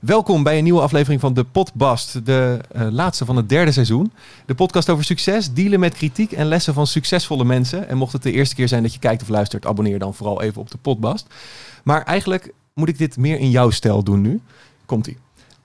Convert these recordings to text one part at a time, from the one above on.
Welkom bij een nieuwe aflevering van de Podbast, de eh, laatste van het derde seizoen. De podcast over succes, dealen met kritiek en lessen van succesvolle mensen. En mocht het de eerste keer zijn dat je kijkt of luistert, abonneer dan vooral even op de Podbast. Maar eigenlijk moet ik dit meer in jouw stijl doen nu. Komt-ie.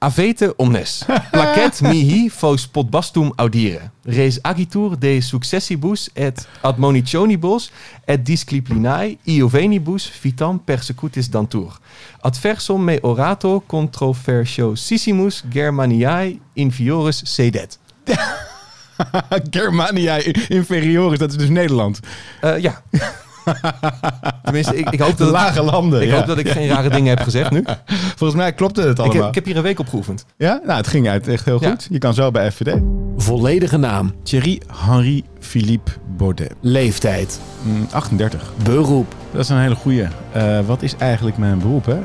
Avete omnes. Placet mihi fos podbastum audire. Res agitur de successibus et admonitionibus et disciplinae iovenibus vitam persecutis dantur. Adversum me orato controversiosissimus Germaniae infiores sedet. Germania Inferioris, dat is dus Nederland. Eh, ja. Tenminste, ik, ik hoop De dat, lage landen. ik ja. hoop dat ik geen rare dingen heb gezegd nu. Volgens mij klopte het Ik allemaal. heb, ik heb hier een week op geoefend. Ja? Nou, het ging uit echt heel Ja. goed. Je kan zo bij FVD. Volledige naam, Thierry Henry Philippe Baudet. leeftijd, Mm, 38. beroep, Dat is een hele goeie. Eh, wat is eigenlijk mijn beroep, hè?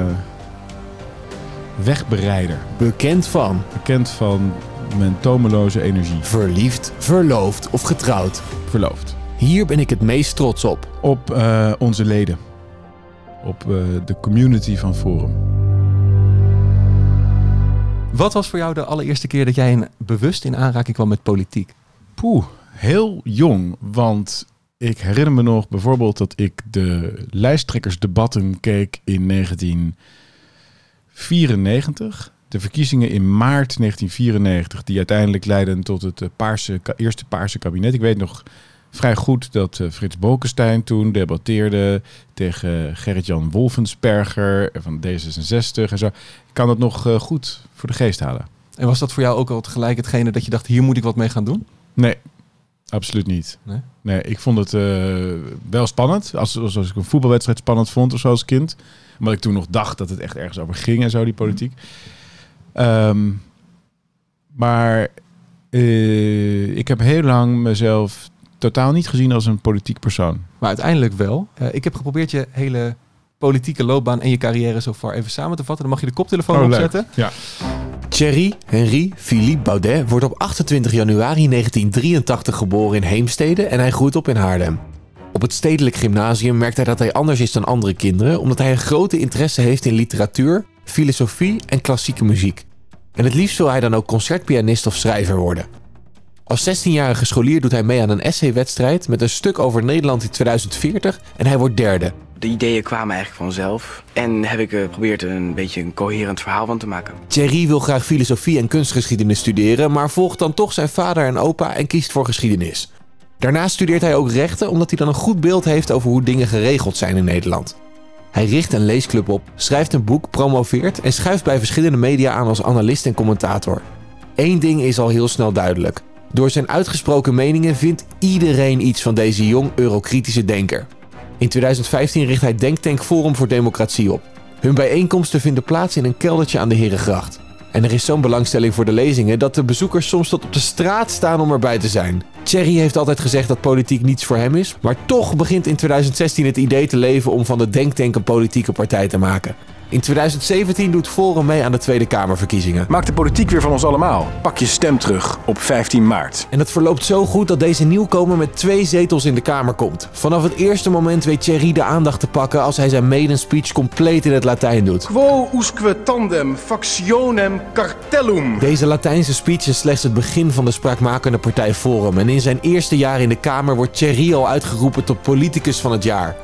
Eh, wegbereider. bekend van, Bekend van mijn tomeloze energie. verliefd, verloofd of getrouwd. Verloofd. Hier ben ik het meest trots op. Op eh, onze leden. Op eh, de community van Forum. Wat was voor jou de allereerste keer dat jij in, bewust in aanraking kwam met politiek? Poeh, heel jong. Want ik herinner me nog bijvoorbeeld dat ik de lijsttrekkersdebatten keek in 1994. De verkiezingen in maart 1994, die uiteindelijk leidden tot het eh, paarse, eerste paarse kabinet. Ik weet nog vrij goed dat eh, Frits Bolkestein toen debatteerde tegen Gerrit-Jan Wolfensperger van D66 en zo. Ik kan dat nog eh, goed voor de geest halen. En was dat voor jou ook al tegelijk hetgene dat je dacht, hier moet ik wat mee gaan doen? Nee, absoluut niet. Nee? Nee, ik vond het eh, wel spannend. Als, als, als ik een voetbalwedstrijd spannend vond of zo als kind. Omdat ik toen nog dacht dat het echt ergens over ging en zo, die politiek. Ehm, maar ik heb heel lang mezelf totaal niet gezien als een politiek persoon. Maar uiteindelijk wel. Eh, ik heb geprobeerd je hele politieke loopbaan en je carrière zo far even samen te vatten. Dan mag je de koptelefoon Oh, leuk. opzetten. Ja. Thierry Henry Philippe Baudet wordt op 28 januari 1983 geboren in Heemstede en hij groeit op in Haarlem. Op het stedelijk gymnasium merkt hij dat hij anders is dan andere kinderen, omdat hij een grote interesse heeft in literatuur, filosofie en klassieke muziek. En het liefst wil hij dan ook concertpianist of schrijver worden. Als 16-jarige scholier doet hij mee aan een essay-wedstrijd met een stuk over Nederland in 2040 en hij wordt derde. De ideeën kwamen eigenlijk vanzelf. En heb ik eh, geprobeerd er een beetje een coherent verhaal van te maken. Thierry wil graag filosofie en kunstgeschiedenis studeren, maar volgt dan toch zijn vader en opa en kiest voor geschiedenis. Daarnaast studeert hij ook rechten omdat hij dan een goed beeld heeft over hoe dingen geregeld zijn in Nederland. Hij richt een leesclub op, schrijft een boek, promoveert en schuift bij verschillende media aan als analist en commentator. Eén ding is al heel snel duidelijk. Door zijn uitgesproken meningen vindt iedereen iets van deze jong eurokritische denker. In 2015 richt hij Denktank Forum voor Democratie op. Hun bijeenkomsten vinden plaats in een keldertje aan de Herengracht. En er is zo'n belangstelling voor de lezingen dat de bezoekers soms tot op de straat staan om erbij te zijn. Thierry heeft altijd gezegd dat politiek niets voor hem is, maar toch begint in 2016 het idee te leven om van de Denktank een politieke partij te maken. In 2017 doet Forum mee aan de Tweede Kamerverkiezingen. Maak de politiek weer van ons allemaal. Pak je stem terug op 15 maart. En het verloopt zo goed dat deze nieuwkomer met twee zetels in de Kamer komt. Vanaf het eerste moment weet Thierry de aandacht te pakken als hij zijn maiden speech compleet in het Latijn doet. Quo usque tandem factionem cartellum. Deze Latijnse speech is slechts het begin van de spraakmakende partij Forum. En in zijn eerste jaar in de Kamer wordt Thierry al uitgeroepen tot politicus van het jaar.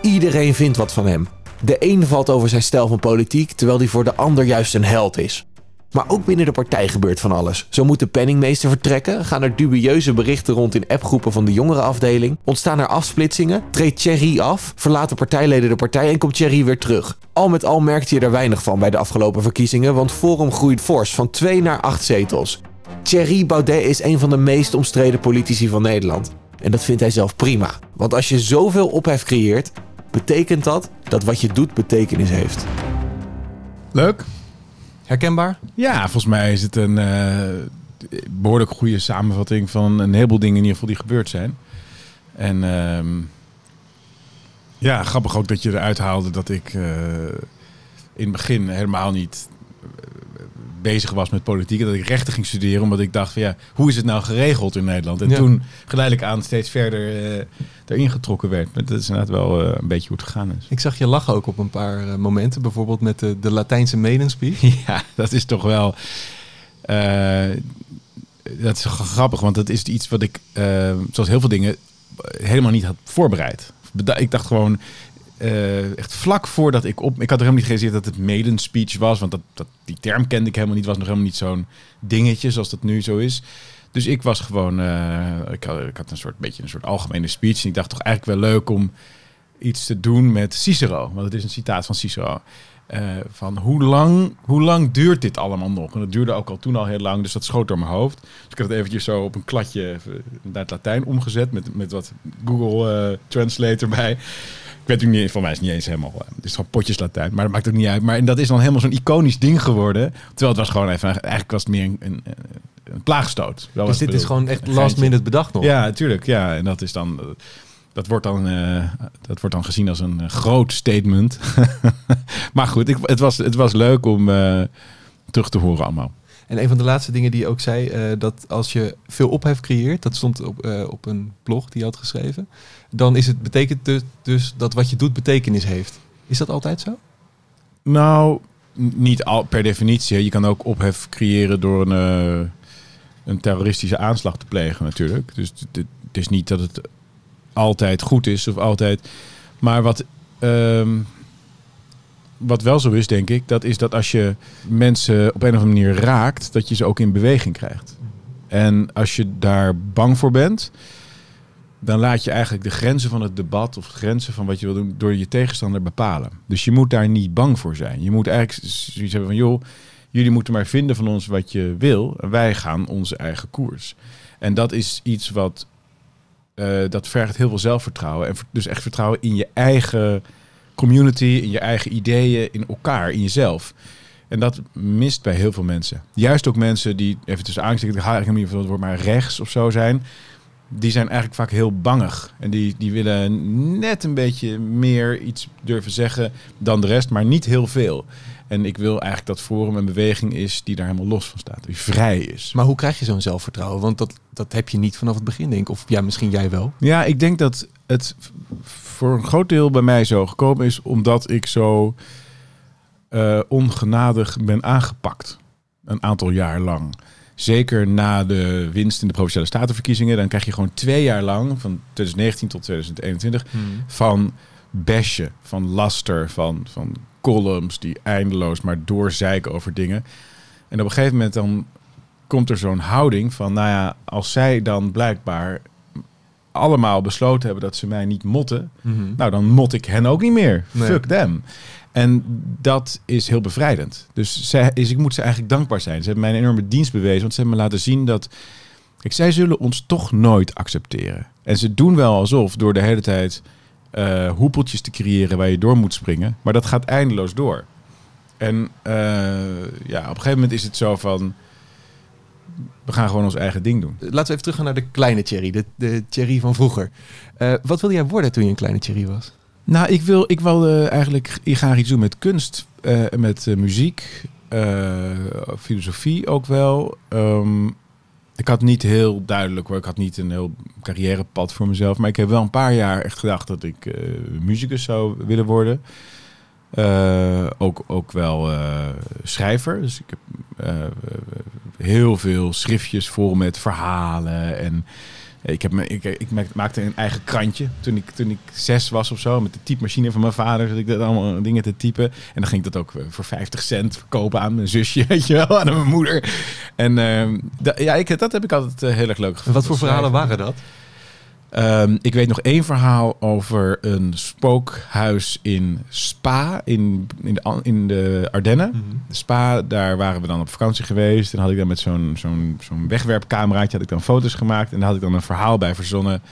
Iedereen vindt wat van hem. De een valt over zijn stijl van politiek, terwijl die voor de ander juist een held is. Maar ook binnen de partij gebeurt van alles. Zo moet de penningmeester vertrekken, gaan er dubieuze berichten rond in appgroepen van de jongerenafdeling, ontstaan er afsplitsingen, treedt Thierry af, verlaten partijleden de partij en komt Thierry weer terug. Al met al merkte je er weinig van bij de afgelopen verkiezingen, want Forum groeit fors van 2 naar 8 zetels. Thierry Baudet is een van de meest omstreden politici van Nederland. En dat vindt hij zelf prima. Want als je zoveel ophef creëert, betekent dat dat wat je doet betekenis heeft. Leuk. Herkenbaar? Ja, volgens mij is het een eh, behoorlijk goede samenvatting van een heleboel dingen in ieder geval die gebeurd zijn. En ehm, ja, grappig ook dat je eruit haalde dat ik eh, in het begin helemaal niet bezig was met politiek. en Dat ik rechten ging studeren. Omdat ik dacht van ja, hoe is het nou geregeld in Nederland? En Ja. toen geleidelijk aan steeds verder eh erin getrokken werd. Maar dat is inderdaad wel eh, een beetje hoe het gegaan is. Ik zag je lachen ook op een paar eh, momenten. Bijvoorbeeld met de, de Latijnse medenspeech. Ja, dat is toch wel. dat is grappig, want dat is iets wat ik, zoals heel veel dingen, helemaal niet had voorbereid. Ik dacht gewoon, eh, echt vlak voordat ik op. Ik had er helemaal niet gerealiseerd dat het maiden speech was, want dat, dat, die term kende ik helemaal niet. Was nog helemaal niet zo'n dingetje zoals dat nu zo is. Dus ik was gewoon, eh, ik, had, ik had een soort beetje een soort algemene speech. En ik dacht toch eigenlijk wel leuk om iets te doen met Cicero. Want het is een citaat van Cicero. Eh, van hoe lang, hoe lang duurt dit allemaal nog? En dat duurde ook al toen al heel lang, dus dat schoot door mijn hoofd. Dus ik had het eventjes zo op een kladje naar het Latijn omgezet met, met wat Google eh, Translate erbij. Ik weet ook niet, voor mij is het niet eens helemaal, eh, het is gewoon potjes Latijn, maar dat maakt ook niet uit. Maar en dat is dan helemaal zo'n iconisch ding geworden. Terwijl het was gewoon even, eigenlijk was het meer een, een, een plaagstoot. Was Dus het dit is gewoon echt last minute bedacht nog. Ja, natuurlijk. Ja, en dat is dan. eh, Dat wordt dan, eh, dat wordt dan gezien als een groot statement. maar goed, ik, het, was, het was leuk om terug te horen allemaal. En een van de laatste dingen die je ook zei, eh, dat als je veel ophef creëert, dat stond op, eh, op een blog die je had geschreven, dan is het betekent dus, dus dat wat je doet betekenis heeft. Is dat altijd zo? Nou, niet al per definitie. Je kan ook ophef creëren door een, eh, een terroristische aanslag te plegen natuurlijk. Dus het, het is niet dat het altijd goed is of altijd. Maar wat, ehm, wat wel zo is, denk ik, dat is dat als je mensen op een of andere manier raakt, dat je ze ook in beweging krijgt. En als je daar bang voor bent, dan laat je eigenlijk de grenzen van het debat of de grenzen van wat je wil doen door je tegenstander bepalen. Dus je moet daar niet bang voor zijn. Je moet eigenlijk zoiets hebben van, joh, jullie moeten maar vinden van ons wat je wil. En wij gaan onze eigen koers. En dat is iets wat, eh, dat vergt heel veel zelfvertrouwen. En dus echt vertrouwen in je eigen community, in je eigen ideeën, in elkaar, in jezelf. En dat mist bij heel veel mensen. Juist ook mensen die, even tussen aanstekens, ik ga eigenlijk niet van het woord, maar rechts of zo zijn die zijn eigenlijk vaak heel bangig. En die, die willen net een beetje meer iets durven zeggen dan de rest, maar niet heel veel. En ik wil eigenlijk dat Forum een beweging is die daar helemaal los van staat. Die vrij is. Maar hoe krijg je zo'n zelfvertrouwen? Want dat, dat heb je niet vanaf het begin, denk ik. Of ja, misschien jij wel. Ja, ik denk dat het voor een groot deel bij mij zo gekomen is omdat ik zo eh, ongenadig ben aangepakt. Een aantal jaar lang. Zeker na de winst in de Provinciale Statenverkiezingen. Dan krijg je gewoon twee jaar lang, van 2019 tot 2021, van bashen, van laster, van, van columns die eindeloos maar doorzeiken over dingen. En op een gegeven moment dan komt er zo'n houding van, nou ja, als zij dan blijkbaar allemaal besloten hebben dat ze mij niet motten, nou dan mot ik hen ook niet meer. Nee. Fuck them. En dat is heel bevrijdend. Dus zij, is, ik moet ze eigenlijk dankbaar zijn. Ze hebben mij een enorme dienst bewezen, want ze hebben me laten zien dat Kijk, zij zullen ons toch nooit accepteren. En ze doen wel alsof door de hele tijd eh, hoepeltjes te creëren waar je door moet springen. Maar dat gaat eindeloos door. En eh, ja, op een gegeven moment is het zo van... We gaan gewoon ons eigen ding doen. Laten we even teruggaan naar de kleine Thierry. De, de Thierry van vroeger. Eh, wat wilde jij worden toen je een kleine Thierry was? Nou, ik wil, ik wil eh, eigenlijk ik ga iets doen met kunst, eh, met eh, muziek, filosofie ook wel. Ehm, ik had niet heel duidelijk hoor, ik had niet een heel carrièrepad voor mezelf, maar ik heb wel een paar jaar echt gedacht dat ik muzikus zou willen worden. Eh, ook, ook wel eh, schrijver. Dus ik heb eh, heel veel schriftjes vol met verhalen en ik, heb me, ik, ik maak- maakte een eigen krantje toen ik, toen ik zes was of zo. Met de typemachine van mijn vader. Zat ik dat allemaal dingen te typen. En dan ging ik dat ook voor 50 cent verkopen aan mijn zusje. Weet je wel, aan mijn moeder. En ehm, ja, ik, dat heb ik altijd heel erg leuk En gevonden. wat voor verhalen waren dat? Ehm, ik weet nog één verhaal over een spookhuis in Spa, in, in, de, in de Ardennen. Spa, daar waren we dan op vakantie geweest. En had ik dan met zo'n zo'n zo'n wegwerpcameraatje had ik dan foto's gemaakt. En daar had ik dan een verhaal bij verzonnen.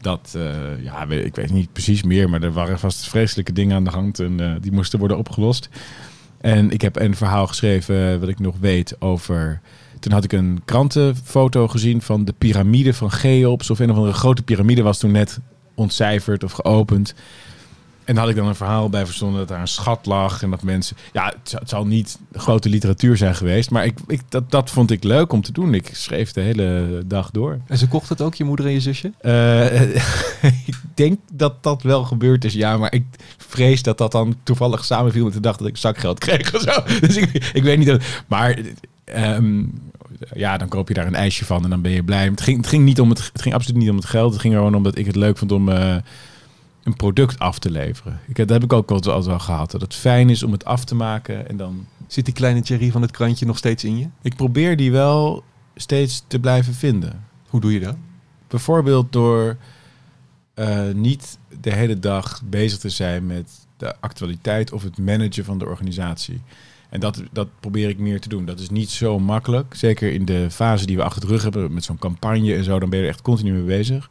Dat, eh, ja, weet- ik weet niet precies meer, maar er waren vast vreselijke dingen aan de hand. En eh, die moesten worden opgelost. En ik heb een verhaal geschreven, eh, wat ik nog weet, over... Toen had ik een krantenfoto gezien van de piramide van Cheops. Of een of andere grote piramide was toen net ontcijferd of geopend. En daar had ik dan een verhaal bij verzonnen dat daar een schat lag en dat mensen... Ja, het, zal- het zal niet grote literatuur zijn geweest, maar ik, ik, dat, dat vond ik leuk om te doen. Ik schreef de hele dag door. En ze kocht het ook, je moeder en je zusje? Eh, ik denk dat dat wel gebeurd is, ja. Maar ik vrees dat dat dan toevallig samenviel met de dag dat ik zakgeld kreeg of zo. Dus ik, ik weet niet. Dat, maar ehm, ja, dan koop je daar een ijsje van en dan ben je blij. Het ging, het ging, niet om het, het ging absoluut niet om het geld. Het ging gewoon om dat ik het leuk vond om eh, een product af te leveren. Ik, dat heb ik ook altijd, altijd wel gehad. Dat het fijn is om het af te maken en dan... Zit die kleine Thierry van het krantje nog steeds in je? Ik probeer die wel steeds te blijven vinden. Hoe doe je dat? Bijvoorbeeld door eh, niet de hele dag bezig te zijn met de actualiteit of het managen van de organisatie. En dat, dat probeer ik meer te doen. Dat is niet zo makkelijk. Zeker in de fase die we achter de rug hebben met zo'n campagne en zo, dan ben je er echt continu mee bezig.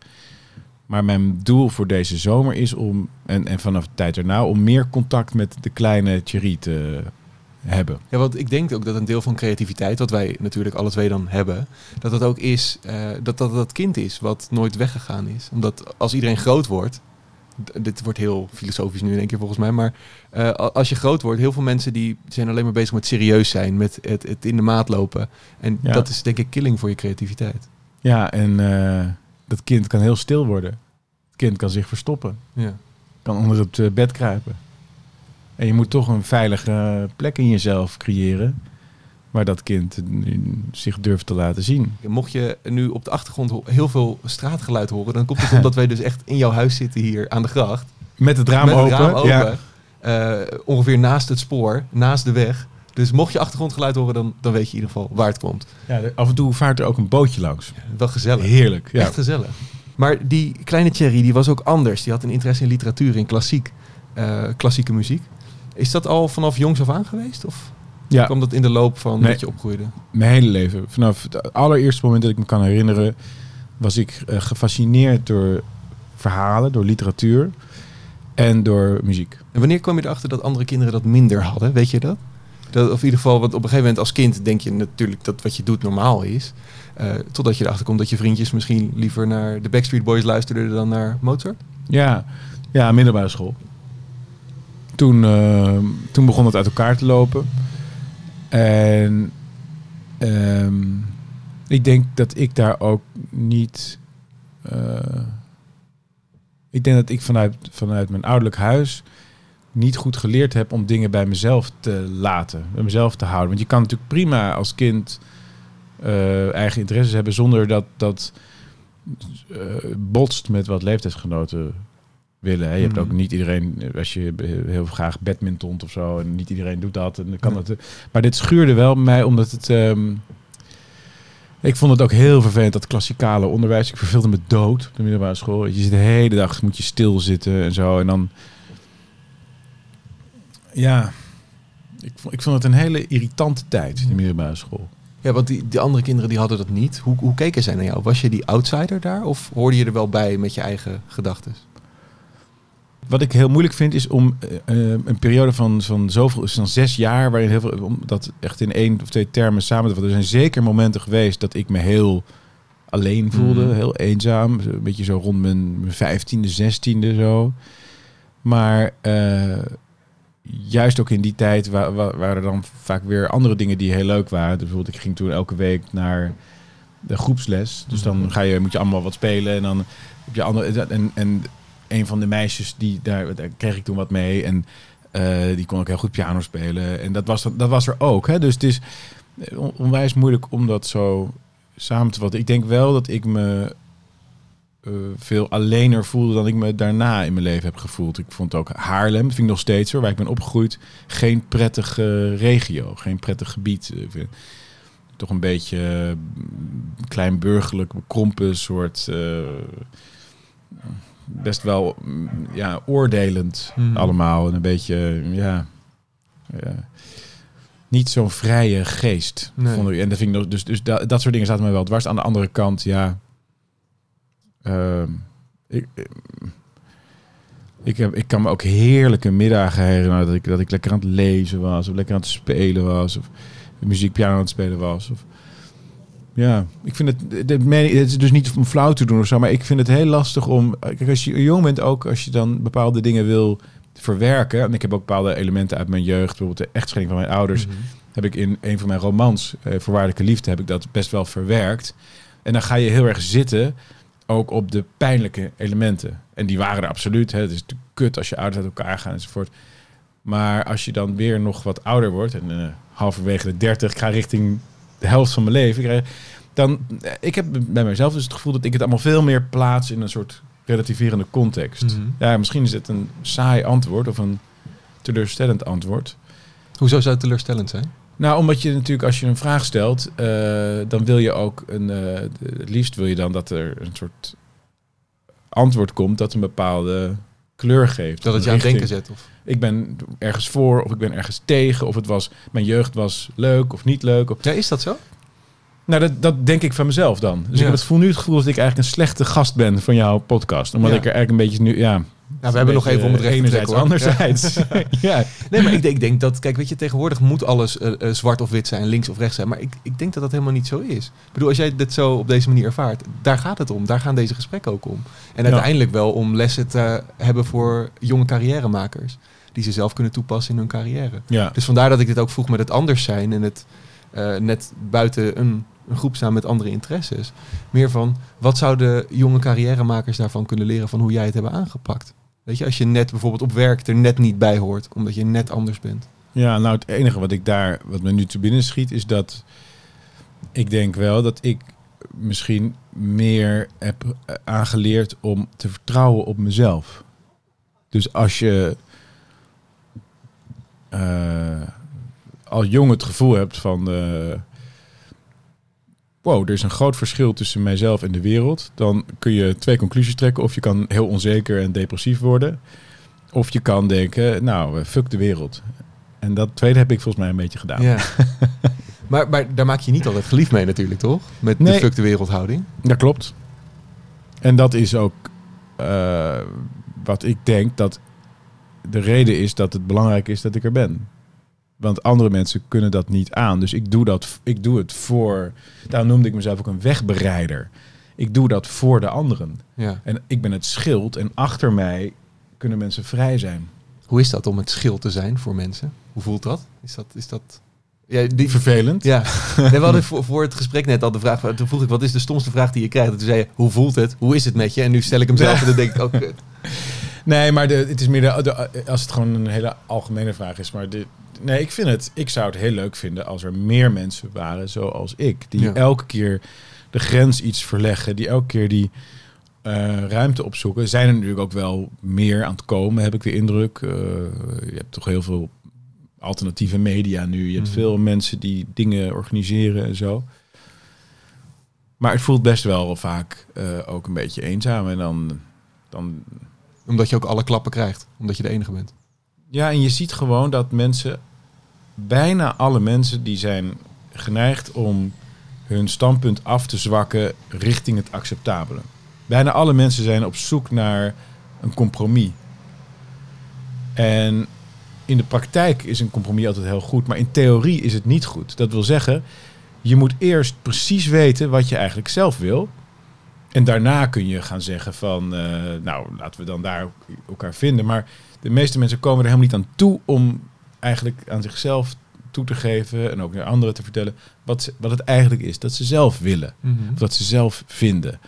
Maar mijn doel voor deze zomer is om, en, en vanaf de tijd erna, om meer contact met de kleine Thierry te hebben. Ja, want ik denk ook dat een deel van creativiteit, wat wij natuurlijk alle twee dan hebben, dat dat ook is, eh, dat dat dat kind is wat nooit weggegaan is. Omdat als iedereen groot wordt, dit wordt heel filosofisch nu in één keer volgens mij, maar eh, als je groot wordt, heel veel mensen die zijn alleen maar bezig met serieus zijn, met het, het in de maat lopen. En Ja. dat is denk ik killing voor je creativiteit. Ja, en eh, dat kind kan heel stil worden. Het kind kan zich verstoppen. Ja. kan onder het eh, bed kruipen. En je moet toch een veilige plek in jezelf creëren. Waar dat kind zich durft te laten zien. Mocht je nu op de achtergrond heel veel straatgeluid horen, dan komt het omdat wij dus echt in jouw huis zitten hier aan de gracht. Met het raam met open. het raam open. Ja. eh, ongeveer naast het spoor, naast de weg. Dus mocht je achtergrondgeluid horen, dan, dan weet je in ieder geval waar het komt. Ja, af en toe vaart er ook een bootje langs. Wel gezellig. Heerlijk. Ja. Echt gezellig. Maar die kleine Thierry, die was ook anders. Die had een interesse in literatuur, in klassiek, eh, klassieke muziek. Is dat al vanaf jongs af aan geweest? Of ja, kwam dat in de loop van Nee. dat je opgroeide? mijn hele leven. Vanaf het allereerste moment dat ik me kan herinneren... was ik eh, gefascineerd door verhalen, door literatuur en door muziek. En wanneer kwam je erachter dat andere kinderen dat minder hadden? Weet je dat? dat of in ieder geval, want op een gegeven moment als kind denk je natuurlijk dat wat je doet normaal is. Eh, totdat je erachter komt dat je vriendjes misschien liever naar de Backstreet Boys luisterden dan naar Mozart. Ja, ja middelbare school. Toen, eh, toen begon het uit elkaar te lopen. En ehm, ik denk dat ik daar ook niet. eh, ik denk dat ik vanuit, vanuit mijn ouderlijk huis niet goed geleerd heb om dingen bij mezelf te laten, bij mezelf te houden. Want je kan natuurlijk prima als kind eh, eigen interesses hebben zonder dat dat eh, botst met wat leeftijdsgenoten willen. Hè. Je hebt Mhm. ook niet iedereen, als je heel graag badmintont of zo, en niet iedereen doet dat. En dan kan Ja. het, maar dit schuurde wel mij, omdat het. ehm, ik vond het ook heel vervelend, dat klassikale onderwijs. Ik verveelde me dood op de middelbare school. Je zit de hele dag, moet je stilzitten en zo. En dan... Ja, ik vond, ik vond het een hele irritante tijd, de middelbare school. Ja, want die, die andere kinderen die hadden dat niet. Hoe, hoe keken zij naar jou? Was je die outsider daar of hoorde je er wel bij met je eigen gedachten? Wat ik heel moeilijk vind is om eh, eh, een periode van, van zoveel, dan zes jaar, waarin heel veel, om dat echt in één of twee termen samen te vatten. Er zijn zeker momenten geweest dat ik me heel alleen voelde, Mhm. heel eenzaam. Een beetje zo rond mijn mijn vijftiende, zestiende zo. Maar eh, juist ook in die tijd wa- wa- waren er dan vaak weer andere dingen die heel leuk waren. Dus bijvoorbeeld, ik ging toen elke week naar de groepsles. Dus dan ga je, moet je allemaal wat spelen en dan heb je andere. En, en een van de meisjes die daar, kreeg ik toen wat mee en eh, die kon ook heel goed piano spelen. En dat was, dat was er ook. Hè? Dus het is on- onwijs moeilijk om dat zo samen te vatten. Ik denk wel dat ik me eh, veel allener voelde dan ik me daarna in mijn leven heb gevoeld. Ik vond ook Haarlem, vind ik nog steeds hoor, waar ik ben opgegroeid, geen prettige regio, geen prettig gebied. Toch een beetje eh, kleinburgerlijk, bekrompen soort. eh, best wel mm, ja, oordelend Mhm. allemaal. En een beetje, ja... ja, niet zo'n vrije geest. Nee. Vond ik. En dat vind ik dus, dus dat, dat soort dingen zaten mij wel dwars. Aan de andere kant, ja... ehm, ik, ik, heb, ik kan me ook heerlijke middagen herinneren dat ik, dat ik lekker aan het lezen was, of lekker aan het spelen was, of muziek, piano aan het spelen was. Of, ja, ik vind het, het is dus niet om flauw te doen of zo, maar ik vind het heel lastig om, kijk, als je jong bent ook, als je dan bepaalde dingen wil verwerken. En ik heb ook bepaalde elementen uit mijn jeugd, bijvoorbeeld de echtscheiding van mijn ouders, Mhm. heb ik in een van mijn romans, eh, Voorwaardelijke Liefde, heb ik dat best wel verwerkt. En dan ga je heel erg zitten, ook op de pijnlijke elementen. En die waren er absoluut. Hè. Het is kut als je ouders uit elkaar gaan enzovoort. Maar als je dan weer nog wat ouder wordt, en eh, halverwege de 30, ik ga richting de helft van mijn leven, ik krijg- dan, eh, ik heb bij mezelf dus het gevoel dat ik het allemaal veel meer plaats in een soort relativerende context. Mhm. Ja, misschien is het een saai antwoord of een teleurstellend antwoord. Hoezo zou het teleurstellend zijn? Nou, omdat je natuurlijk als je een vraag stelt, eh, dan wil je ook een. eh, het liefst wil je dan dat er een soort antwoord komt dat een bepaalde kleur geeft. Dat het je aan het denken zet? Of? Ik ben ergens voor of ik ben ergens tegen of het was mijn jeugd was leuk of niet leuk. Of, Ja, is dat zo? nou, dat, dat denk ik van mezelf dan. Dus Ja. ik heb het voel nu het gevoel dat ik eigenlijk een slechte gast ben van jouw podcast, omdat Ja. ik er eigenlijk een beetje nu ja. Nou, we hebben nog even om het recht enerzijds, trekken. anderzijds. ja. Nee, maar ik denk, ik denk dat, kijk, weet je, tegenwoordig moet alles eh, eh, zwart of wit zijn, links of rechts zijn. Maar ik, ik denk dat dat helemaal niet zo is. Ik bedoel, als jij dit zo op deze manier ervaart, daar gaat het om. Daar gaan deze gesprekken ook om. En uiteindelijk wel om lessen te hebben voor jonge carrièremakers. Die ze zelf kunnen toepassen in hun carrière. ja. Dus vandaar dat ik dit ook vroeg met het anders zijn en het eh, net buiten een, een groep staan met andere interesses. Meer van, wat zouden jonge carrièremakers daarvan kunnen leren van hoe jij het hebben aangepakt? Weet je, als je net bijvoorbeeld op werk er net niet bij hoort, omdat je net anders bent. Ja, nou het enige wat ik daar, wat me nu te binnen schiet, is dat ik denk wel dat ik misschien meer heb eh, aangeleerd om te vertrouwen op mezelf. Dus als je eh, al jong het gevoel hebt van, eh, wow, er is een groot verschil tussen mijzelf en de wereld, dan kun je twee conclusies trekken. Of je kan heel onzeker en depressief worden. Of je kan denken, nou, eh, fuck de wereld. En dat tweede heb ik volgens mij een beetje gedaan. Ja. maar, maar daar maak je niet altijd geliefd mee natuurlijk, toch? Met de Nee. fuck de wereldhouding. Dat klopt. En dat is ook eh, wat ik denk dat de reden is dat het belangrijk is dat ik er ben. Want andere mensen kunnen dat niet aan. Dus ik doe, dat, ik doe het voor. Daarom noemde ik mezelf ook een wegbereider. Ik doe dat voor de anderen. Ja. En ik ben het schild en achter mij kunnen mensen vrij zijn. Hoe is dat om het schild te zijn voor mensen? Hoe voelt dat? Is dat... Is dat... Ja, die, Vervelend. Ja, nee, we hadden voor, voor het gesprek net al de vraag. Toen vroeg ik, wat is de stomste vraag die je krijgt? En toen zei je, hoe voelt het? Hoe is het met je? En nu stel ik hem zelf en dan denk ik, oh kut. Nee, maar de, het is meer de, de- als het gewoon een hele algemene vraag is. Maar de, nee, ik vind het. Ik zou het heel leuk vinden als er meer mensen waren zoals ik, die Ja. elke keer de grens iets verleggen, die elke keer die eh, ruimte opzoeken. Zijn er natuurlijk ook wel meer aan het komen, heb ik de indruk. Eh, je hebt toch heel veel alternatieve media nu. Je hebt Mhm. veel mensen die dingen organiseren en zo. Maar het voelt best wel vaak eh, ook een beetje eenzaam. En dan, dan Omdat je ook alle klappen krijgt. Omdat je de enige bent. Ja, en je ziet gewoon dat mensen, bijna alle mensen, die zijn geneigd om hun standpunt af te zwakken richting het acceptabele. Bijna alle mensen zijn op zoek naar een compromis. En in de praktijk is een compromis altijd heel goed, maar in theorie is het niet goed. Dat wil zeggen, je moet eerst precies weten wat je eigenlijk zelf wil. En daarna kun je gaan zeggen van, eh, nou, laten we dan daar elkaar vinden. Maar de meeste mensen komen er helemaal niet aan toe om eigenlijk aan zichzelf toe te geven en ook naar anderen te vertellen wat, ze- wat het eigenlijk is dat ze zelf willen. Of dat ze zelf vinden.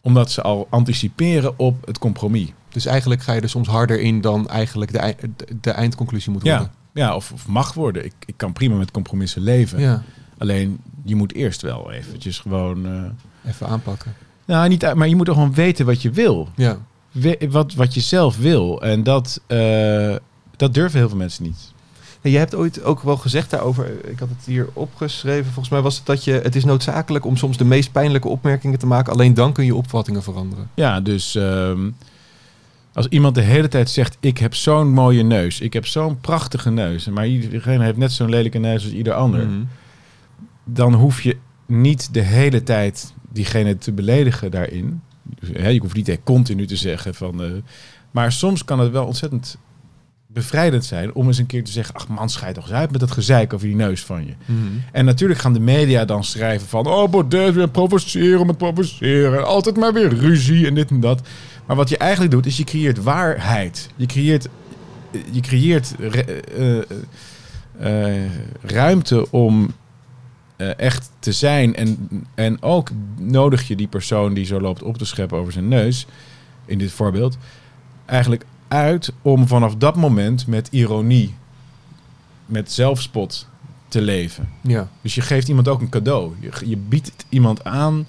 Omdat ze al anticiperen op het compromis. Dus eigenlijk ga je er soms harder in dan eigenlijk de, de, eindconclusie moet worden. Ja, ja of, of mag worden. Ik, ik kan prima met compromissen leven. Ja, Alleen je moet eerst wel eventjes gewoon. eh, even aanpakken. nou, niet, uit- maar je moet toch gewoon weten wat je wil. Ja. We- wat, wat je zelf wil. En dat, eh, dat durven heel veel mensen niet. Je hebt ooit ook wel gezegd daarover, ik had het hier opgeschreven, volgens mij was het dat je, het is noodzakelijk om soms de meest pijnlijke opmerkingen te maken, alleen dan kun je opvattingen veranderen. Ja, dus ehm, als iemand de hele tijd zegt: Ik heb zo'n mooie neus, ik heb zo'n prachtige neus, maar iedereen heeft net zo'n lelijke neus als ieder ander, Mhm. dan hoef je niet de hele tijd diegene te beledigen daarin. Je hoeft niet eh, continu te zeggen van. eh, maar soms kan het wel ontzettend bevrijdend zijn om eens een keer te zeggen: Ach man, schijt toch eens uit met dat gezeik over die neus van je. Mhm. En natuurlijk gaan de media dan schrijven van... oh, Baudet weer provoceren om het provoceren. Altijd maar weer ruzie en dit en dat. Maar wat je eigenlijk doet, is je creëert waarheid. Je creëert je creëert eh, eh, eh, ruimte om eh, echt te zijn. En, en ook nodig je die persoon die zo loopt op te scheppen over zijn neus, in dit voorbeeld, eigenlijk uit om vanaf dat moment met ironie, met zelfspot te leven. Ja. Dus je geeft iemand ook een cadeau. Je, je biedt iemand aan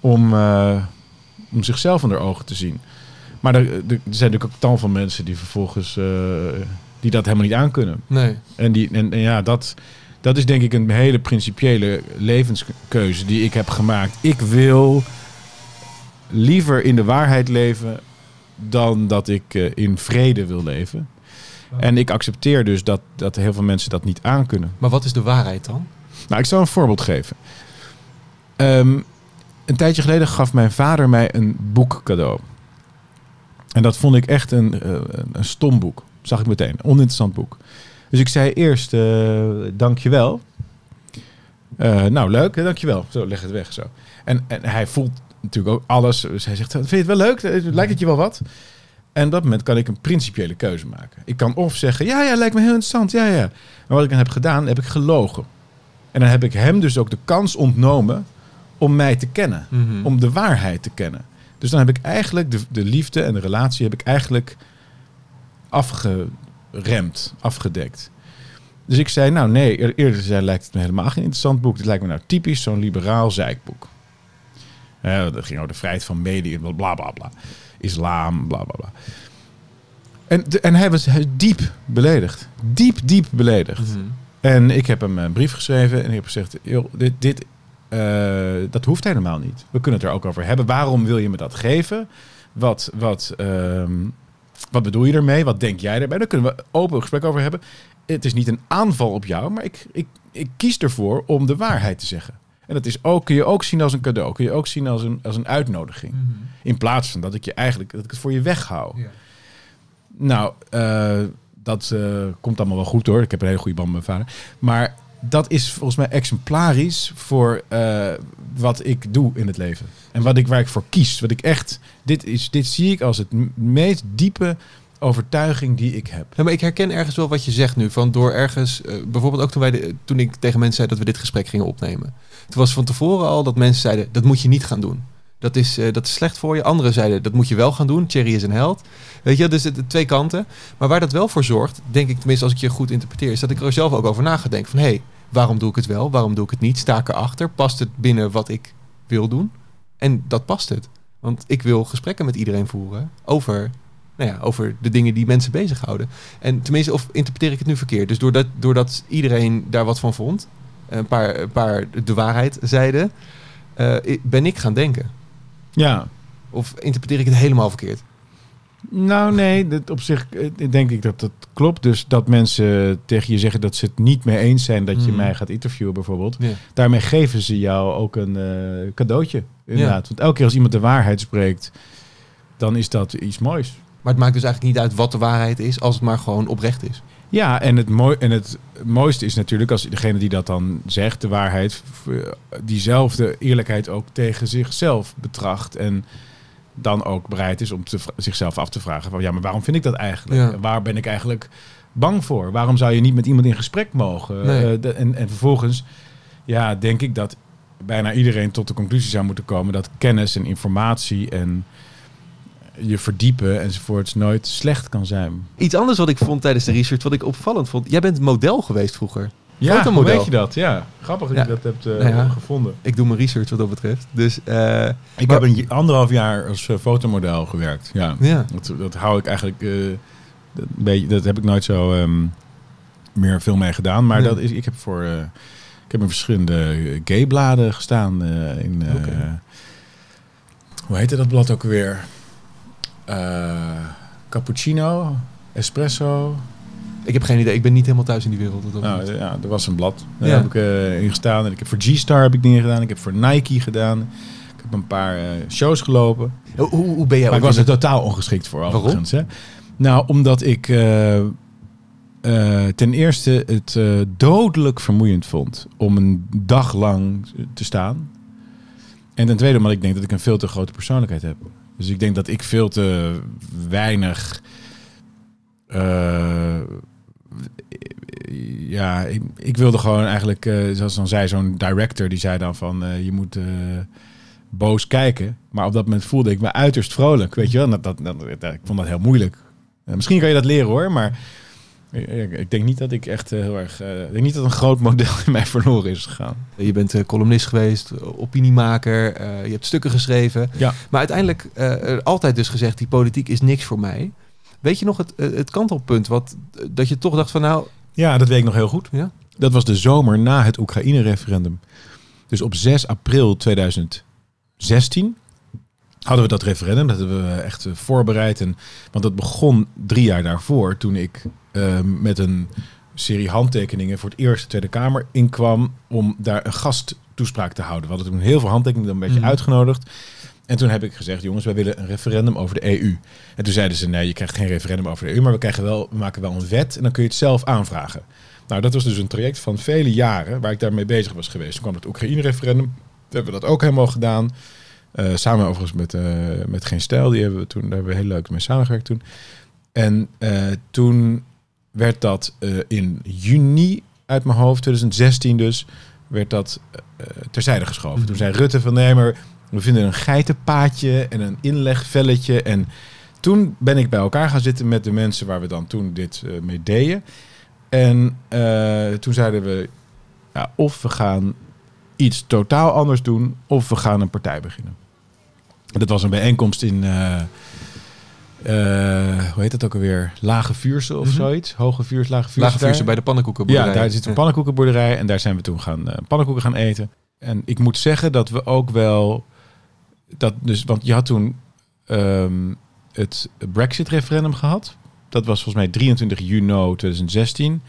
om, eh, om zichzelf onder ogen te zien. Maar er, er zijn natuurlijk ook tal van mensen die vervolgens eh, die dat helemaal niet aankunnen. Nee. En, die, en, en ja, dat, dat is denk ik een hele principiële levenskeuze die ik heb gemaakt. Ik wil liever in de waarheid leven dan dat ik eh, in vrede wil leven. En ik accepteer dus dat, dat heel veel mensen dat niet aankunnen. Maar wat is de waarheid dan? Nou, ik zal een voorbeeld geven. Ehm, een tijdje geleden gaf mijn vader mij een boek cadeau. En dat vond ik echt een, eh, een stom boek. Zag ik meteen. Een oninteressant boek. Dus ik zei eerst, eh dankjewel. Eh nou, leuk, hè, dankjewel. Zo, leg het weg zo. En, en hij voelt natuurlijk ook alles. Dus hij zegt, vind je het wel leuk? Eh, Lijkt het je wel wat? En op dat moment kan ik een principiële keuze maken. Ik kan of zeggen, ja, ja, lijkt me heel interessant, ja, ja. Maar wat ik dan heb gedaan, heb ik gelogen. En dan heb ik hem dus ook de kans ontnomen om mij te kennen. Mhm. Om de waarheid te kennen. Dus dan heb ik eigenlijk de, de liefde en de relatie heb ik eigenlijk afgeremd, afgedekt. Dus ik zei, nou nee, eer- eerder zei, lijkt het me helemaal geen interessant boek. Dit lijkt me nou typisch zo'n liberaal zeikboek. Dat ging over de vrijheid van media, bla bla bla. Islam, bla bla bla. En, de- en hij was diep beledigd. Diep, diep beledigd. Mhm. En ik heb hem een brief geschreven en ik heb gezegd: joh, dit, dit, eh, dat hoeft helemaal niet. We kunnen het er ook over hebben. Waarom wil je me dat geven? Wat, wat, ehm, wat bedoel je ermee? Wat denk jij erbij? Daar kunnen we open gesprek over hebben. Het is niet een aanval op jou, maar ik, ik, ik kies ervoor om de waarheid te zeggen. En dat is ook, kun je ook zien als een cadeau. Kun je ook zien als een, als een uitnodiging. In plaats van dat ik je eigenlijk dat ik het voor je weghoud. Nou, eh, dat eh, komt allemaal wel goed hoor. Ik heb een hele goede band met mijn vader. Maar dat is volgens mij exemplarisch voor eh, wat ik doe in het leven. En wat ik, waar ik voor kies. Wat ik echt, dit, is, dit zie ik als het meest diepe overtuiging die ik heb. Ja, maar ik herken ergens wel wat je zegt nu. Van door ergens, eh, bijvoorbeeld ook toen, wij toen ik tegen mensen zei dat we dit gesprek gingen opnemen. Toen was van tevoren al dat mensen zeiden, dat moet je niet gaan doen. Dat is, eh, dat is slecht voor je. Anderen zeiden, dat moet je wel gaan doen. Thierry is een held. Weet je, dus het twee kanten. Maar waar dat wel voor zorgt, denk ik tenminste als ik je goed interpreteer, is dat ik er zelf ook over na. Van hé, hey, waarom doe ik het wel? Waarom doe ik het niet? Sta ik erachter? Past het binnen wat ik wil doen? En dat past het. Want ik wil gesprekken met iedereen voeren over, nou ja, over de dingen die mensen bezighouden. En tenminste, of interpreteer ik het nu verkeerd? Dus doordat, doordat iedereen daar wat van vond, een paar, paar de waarheid zeiden, eh, ben ik gaan denken. Ja, Of interpreteer ik het helemaal verkeerd? Nou, nee, dat op zich eh, denk ik dat dat klopt. Dus dat mensen tegen je zeggen dat ze het niet mee eens zijn dat je Hmm. mij gaat interviewen, bijvoorbeeld. Daarmee geven ze jou ook een eh, cadeautje. Inderdaad. Want elke keer als iemand de waarheid spreekt, dan is dat iets moois. Maar het maakt dus eigenlijk niet uit wat de waarheid is, als het maar gewoon oprecht is. Ja, en het, mooi, en het mooiste is natuurlijk als degene die dat dan zegt, de waarheid, v- diezelfde eerlijkheid ook tegen zichzelf betracht. En dan ook bereid is om te, zichzelf af te vragen van ja, maar waarom vind ik dat eigenlijk? Ja. Waar ben ik eigenlijk bang voor? Waarom zou je niet met iemand in gesprek mogen? Nee. Eh, de- en, en vervolgens, ja, denk ik dat bijna iedereen tot de conclusie zou moeten komen dat kennis en informatie en je verdiepen enzovoorts nooit slecht kan zijn. Iets anders wat ik vond tijdens de research, wat ik opvallend vond. Jij bent model geweest vroeger. Ja, hoe weet je dat? Ja, grappig dat Ja. je dat hebt eh, Nou ja. gevonden. Ik doe mijn research wat dat betreft. Dus eh, Ik Maar- heb een anderhalf jaar als eh, fotomodel gewerkt. Ja, ja. dat, dat hou ik eigenlijk... dat, beetje, dat heb ik nooit zo ehm, meer veel mee gedaan. Maar Nee. dat is, ik heb voor... ik heb in verschillende gaybladen gestaan. in. Hoe heette dat blad ook weer? Eh, cappuccino, espresso. Ik heb geen idee. Ik ben niet helemaal thuis in die wereld. Nou, ja, er was een blad. Daar Ja. heb ik eh, in gestaan. En ik heb voor G-Star heb ik dingen gedaan. Ik heb voor Nike gedaan. Ik heb een paar eh, shows gelopen. hoe, hoe, hoe ben jij Maar ik was er totaal ongeschikt voor, Waarom? Hè? Nou, omdat ik ten eerste het dodelijk vermoeiend vond om een dag lang te staan. En ten tweede omdat ik denk dat ik een veel te grote persoonlijkheid heb. Dus ik denk dat ik veel te weinig eh, ja, ik, ik wilde gewoon eigenlijk, eh, zoals dan zei zo'n director, die zei dan van eh, je moet boos kijken. Maar op dat moment voelde ik me uiterst vrolijk, weet je wel. Dat, dat, dat, dat- ik vond dat heel moeilijk. Misschien kan je dat leren hoor, maar ik, denk niet dat ik echt eh, heel erg, eh, ik denk niet dat een groot model in mij verloren is gegaan. Je bent eh, columnist geweest, opiniemaker, je hebt stukken geschreven. Ja. Maar uiteindelijk altijd dus gezegd, die politiek is niks voor mij. Weet je nog het, het kantelpunt wat, dat je toch dacht van nou, Ja, dat weet ik nog heel goed. Ja? Dat was de zomer na het Oekraïne-referendum. Dus op 6 april 2016 hadden we dat referendum. Dat hebben we echt eh, voorbereid. En, want dat begon drie jaar daarvoor toen ik eh, met een serie handtekeningen voor het eerst de Tweede Kamer inkwam om daar een gasttoespraak te houden. We hadden toen heel veel handtekeningen dan een beetje Mhm. uitgenodigd. En toen heb ik gezegd, jongens, wij willen een referendum over de EU. En toen zeiden ze, nee, je krijgt geen referendum over de EU, maar we, krijgen wel, we maken wel een wet en dan kun je het zelf aanvragen. Nou, dat was dus een traject van vele jaren waar ik daarmee bezig was geweest. Toen kwam het Oekraïne-referendum. Hebben we dat ook helemaal gedaan. Eh, samen overigens met, eh, met Geen Stijl. Die hebben we toen, daar hebben we heel leuk mee samengewerkt toen. En eh, toen werd dat in juni uit mijn hoofd, 2016 dus, werd dat terzijde geschoven. Toen zei Rutte van nee, maar we vinden een geitenpaadje en een inlegvelletje. En toen ben ik bij elkaar gaan zitten met de mensen waar we dan toen dit mee deden. En toen zeiden we, ja, of we gaan iets totaal anders doen, of we gaan een partij beginnen. Dat was een bijeenkomst in, eh, eh, hoe heet dat ook alweer? Lage Vuurse of Mhm. zoiets? Hoge Vuurs, Lage Vuurse. lage vuurse bij de pannenkoekenboerderij. Ja, daar zit een pannenkoekenboerderij en daar zijn we toen gaan eh, pannenkoeken gaan eten. En ik moet zeggen dat we ook wel dat dus, want je had toen ehm, het Brexit-referendum gehad. Dat was volgens mij 23 juni 2016.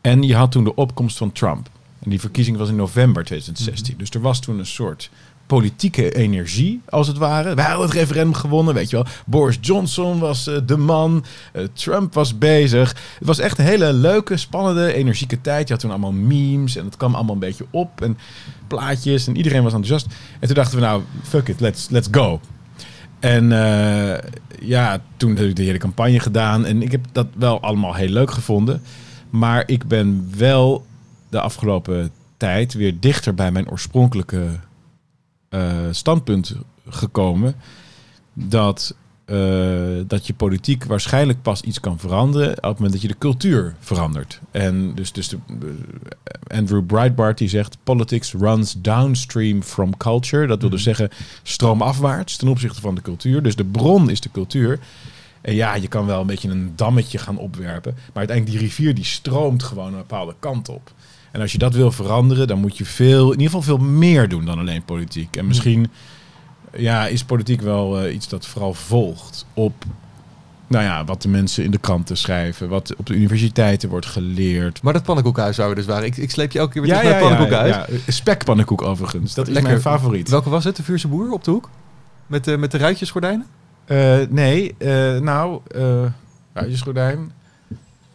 En je had toen de opkomst van Trump. En die verkiezing was in november 2016. Dus er was toen een soort politieke energie, als het ware. Wij hadden het referendum gewonnen, weet je wel. Boris Johnson was eh, de man. Eh, Trump was bezig. Het was echt een hele leuke, spannende, energieke tijd. Je had toen allemaal memes en het kwam allemaal een beetje op. En plaatjes en iedereen was enthousiast. En toen dachten we, nou, fuck it, let's, let's go. En eh, ja, toen heb ik de hele campagne gedaan. En ik heb dat wel allemaal heel leuk gevonden. Maar ik ben wel de afgelopen tijd weer dichter bij mijn oorspronkelijke standpunt gekomen. Dat, eh, dat je politiek waarschijnlijk pas iets kan veranderen op het moment dat je de cultuur verandert. En dus, dus de, eh, Andrew Breitbart die zegt: Politics runs downstream from culture. Dat wil dus zeggen stroomafwaarts ten opzichte van de cultuur. Dus de bron is de cultuur. En ja, je kan wel een beetje een dammetje gaan opwerpen. Maar uiteindelijk die rivier die stroomt gewoon een bepaalde kant op. En als je dat wil veranderen, dan moet je veel, in ieder geval veel meer doen dan alleen politiek. En misschien ja, is politiek wel eh, iets dat vooral volgt op nou ja, wat de mensen in de kranten schrijven, wat op de universiteiten wordt geleerd. Maar dat pannenkoekhuis zou we dus waren. Ik, ik sleep je elke keer weer terug naar het pannenkoekhuis. ja. Spekpannenkoek overigens. Dat is Lekker. mijn favoriet. Welke was het? De Vuurse Boer op de hoek? Met de, met de ruitjesgordijnen? Eh, nee, eh, nou, eh ruitjesgordijn.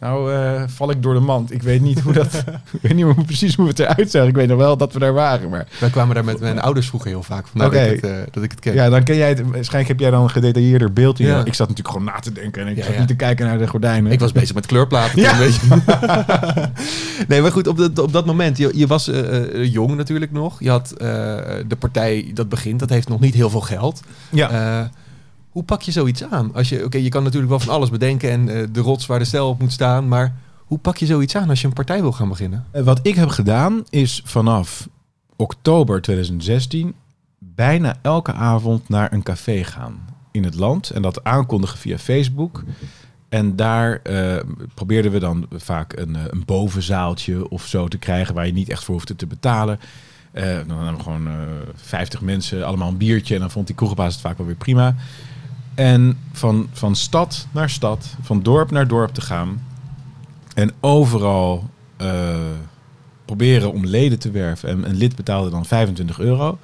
Nou, eh, val ik door de mand. Ik weet niet hoe dat. ik weet niet meer precies hoe het eruit zag. Ik weet nog wel dat we daar waren. Maar Wij kwamen daar met mijn ouders vroeger heel vaak. Vandaar Oké. dat, ik het, eh, dat ik het ken. ja, dan ken jij het. Waarschijnlijk heb jij dan een gedetailleerder beeld. je- Ja. Ik zat natuurlijk gewoon na te denken en ik Ja, zat ja. niet te kijken naar de gordijnen. Ik was bezig met kleurplaten. Ja. weet je. nee, maar goed, op, dat op dat moment, je, je was eh, jong natuurlijk nog. Je had de partij dat begint, dat heeft nog niet heel veel geld. ja. Hoe pak je zoiets aan? Als je, oké, je kan natuurlijk wel van alles bedenken en eh, de rots waar de stijl op moet staan, maar hoe pak je zoiets aan als je een partij wil gaan beginnen? Eh, Wat ik heb gedaan is vanaf oktober 2016 bijna elke avond naar een café gaan in het land en dat aankondigen via Facebook. En daar eh, probeerden we dan vaak een, een bovenzaaltje of zo te krijgen waar je niet echt voor hoefde te betalen. Dan hadden we gewoon eh 50 mensen, allemaal een biertje en dan vond die kroegbaas het vaak wel weer prima. En van, van stad naar stad, van dorp naar dorp te gaan. En overal eh, proberen om leden te werven. En een lid betaalde dan 25 euro.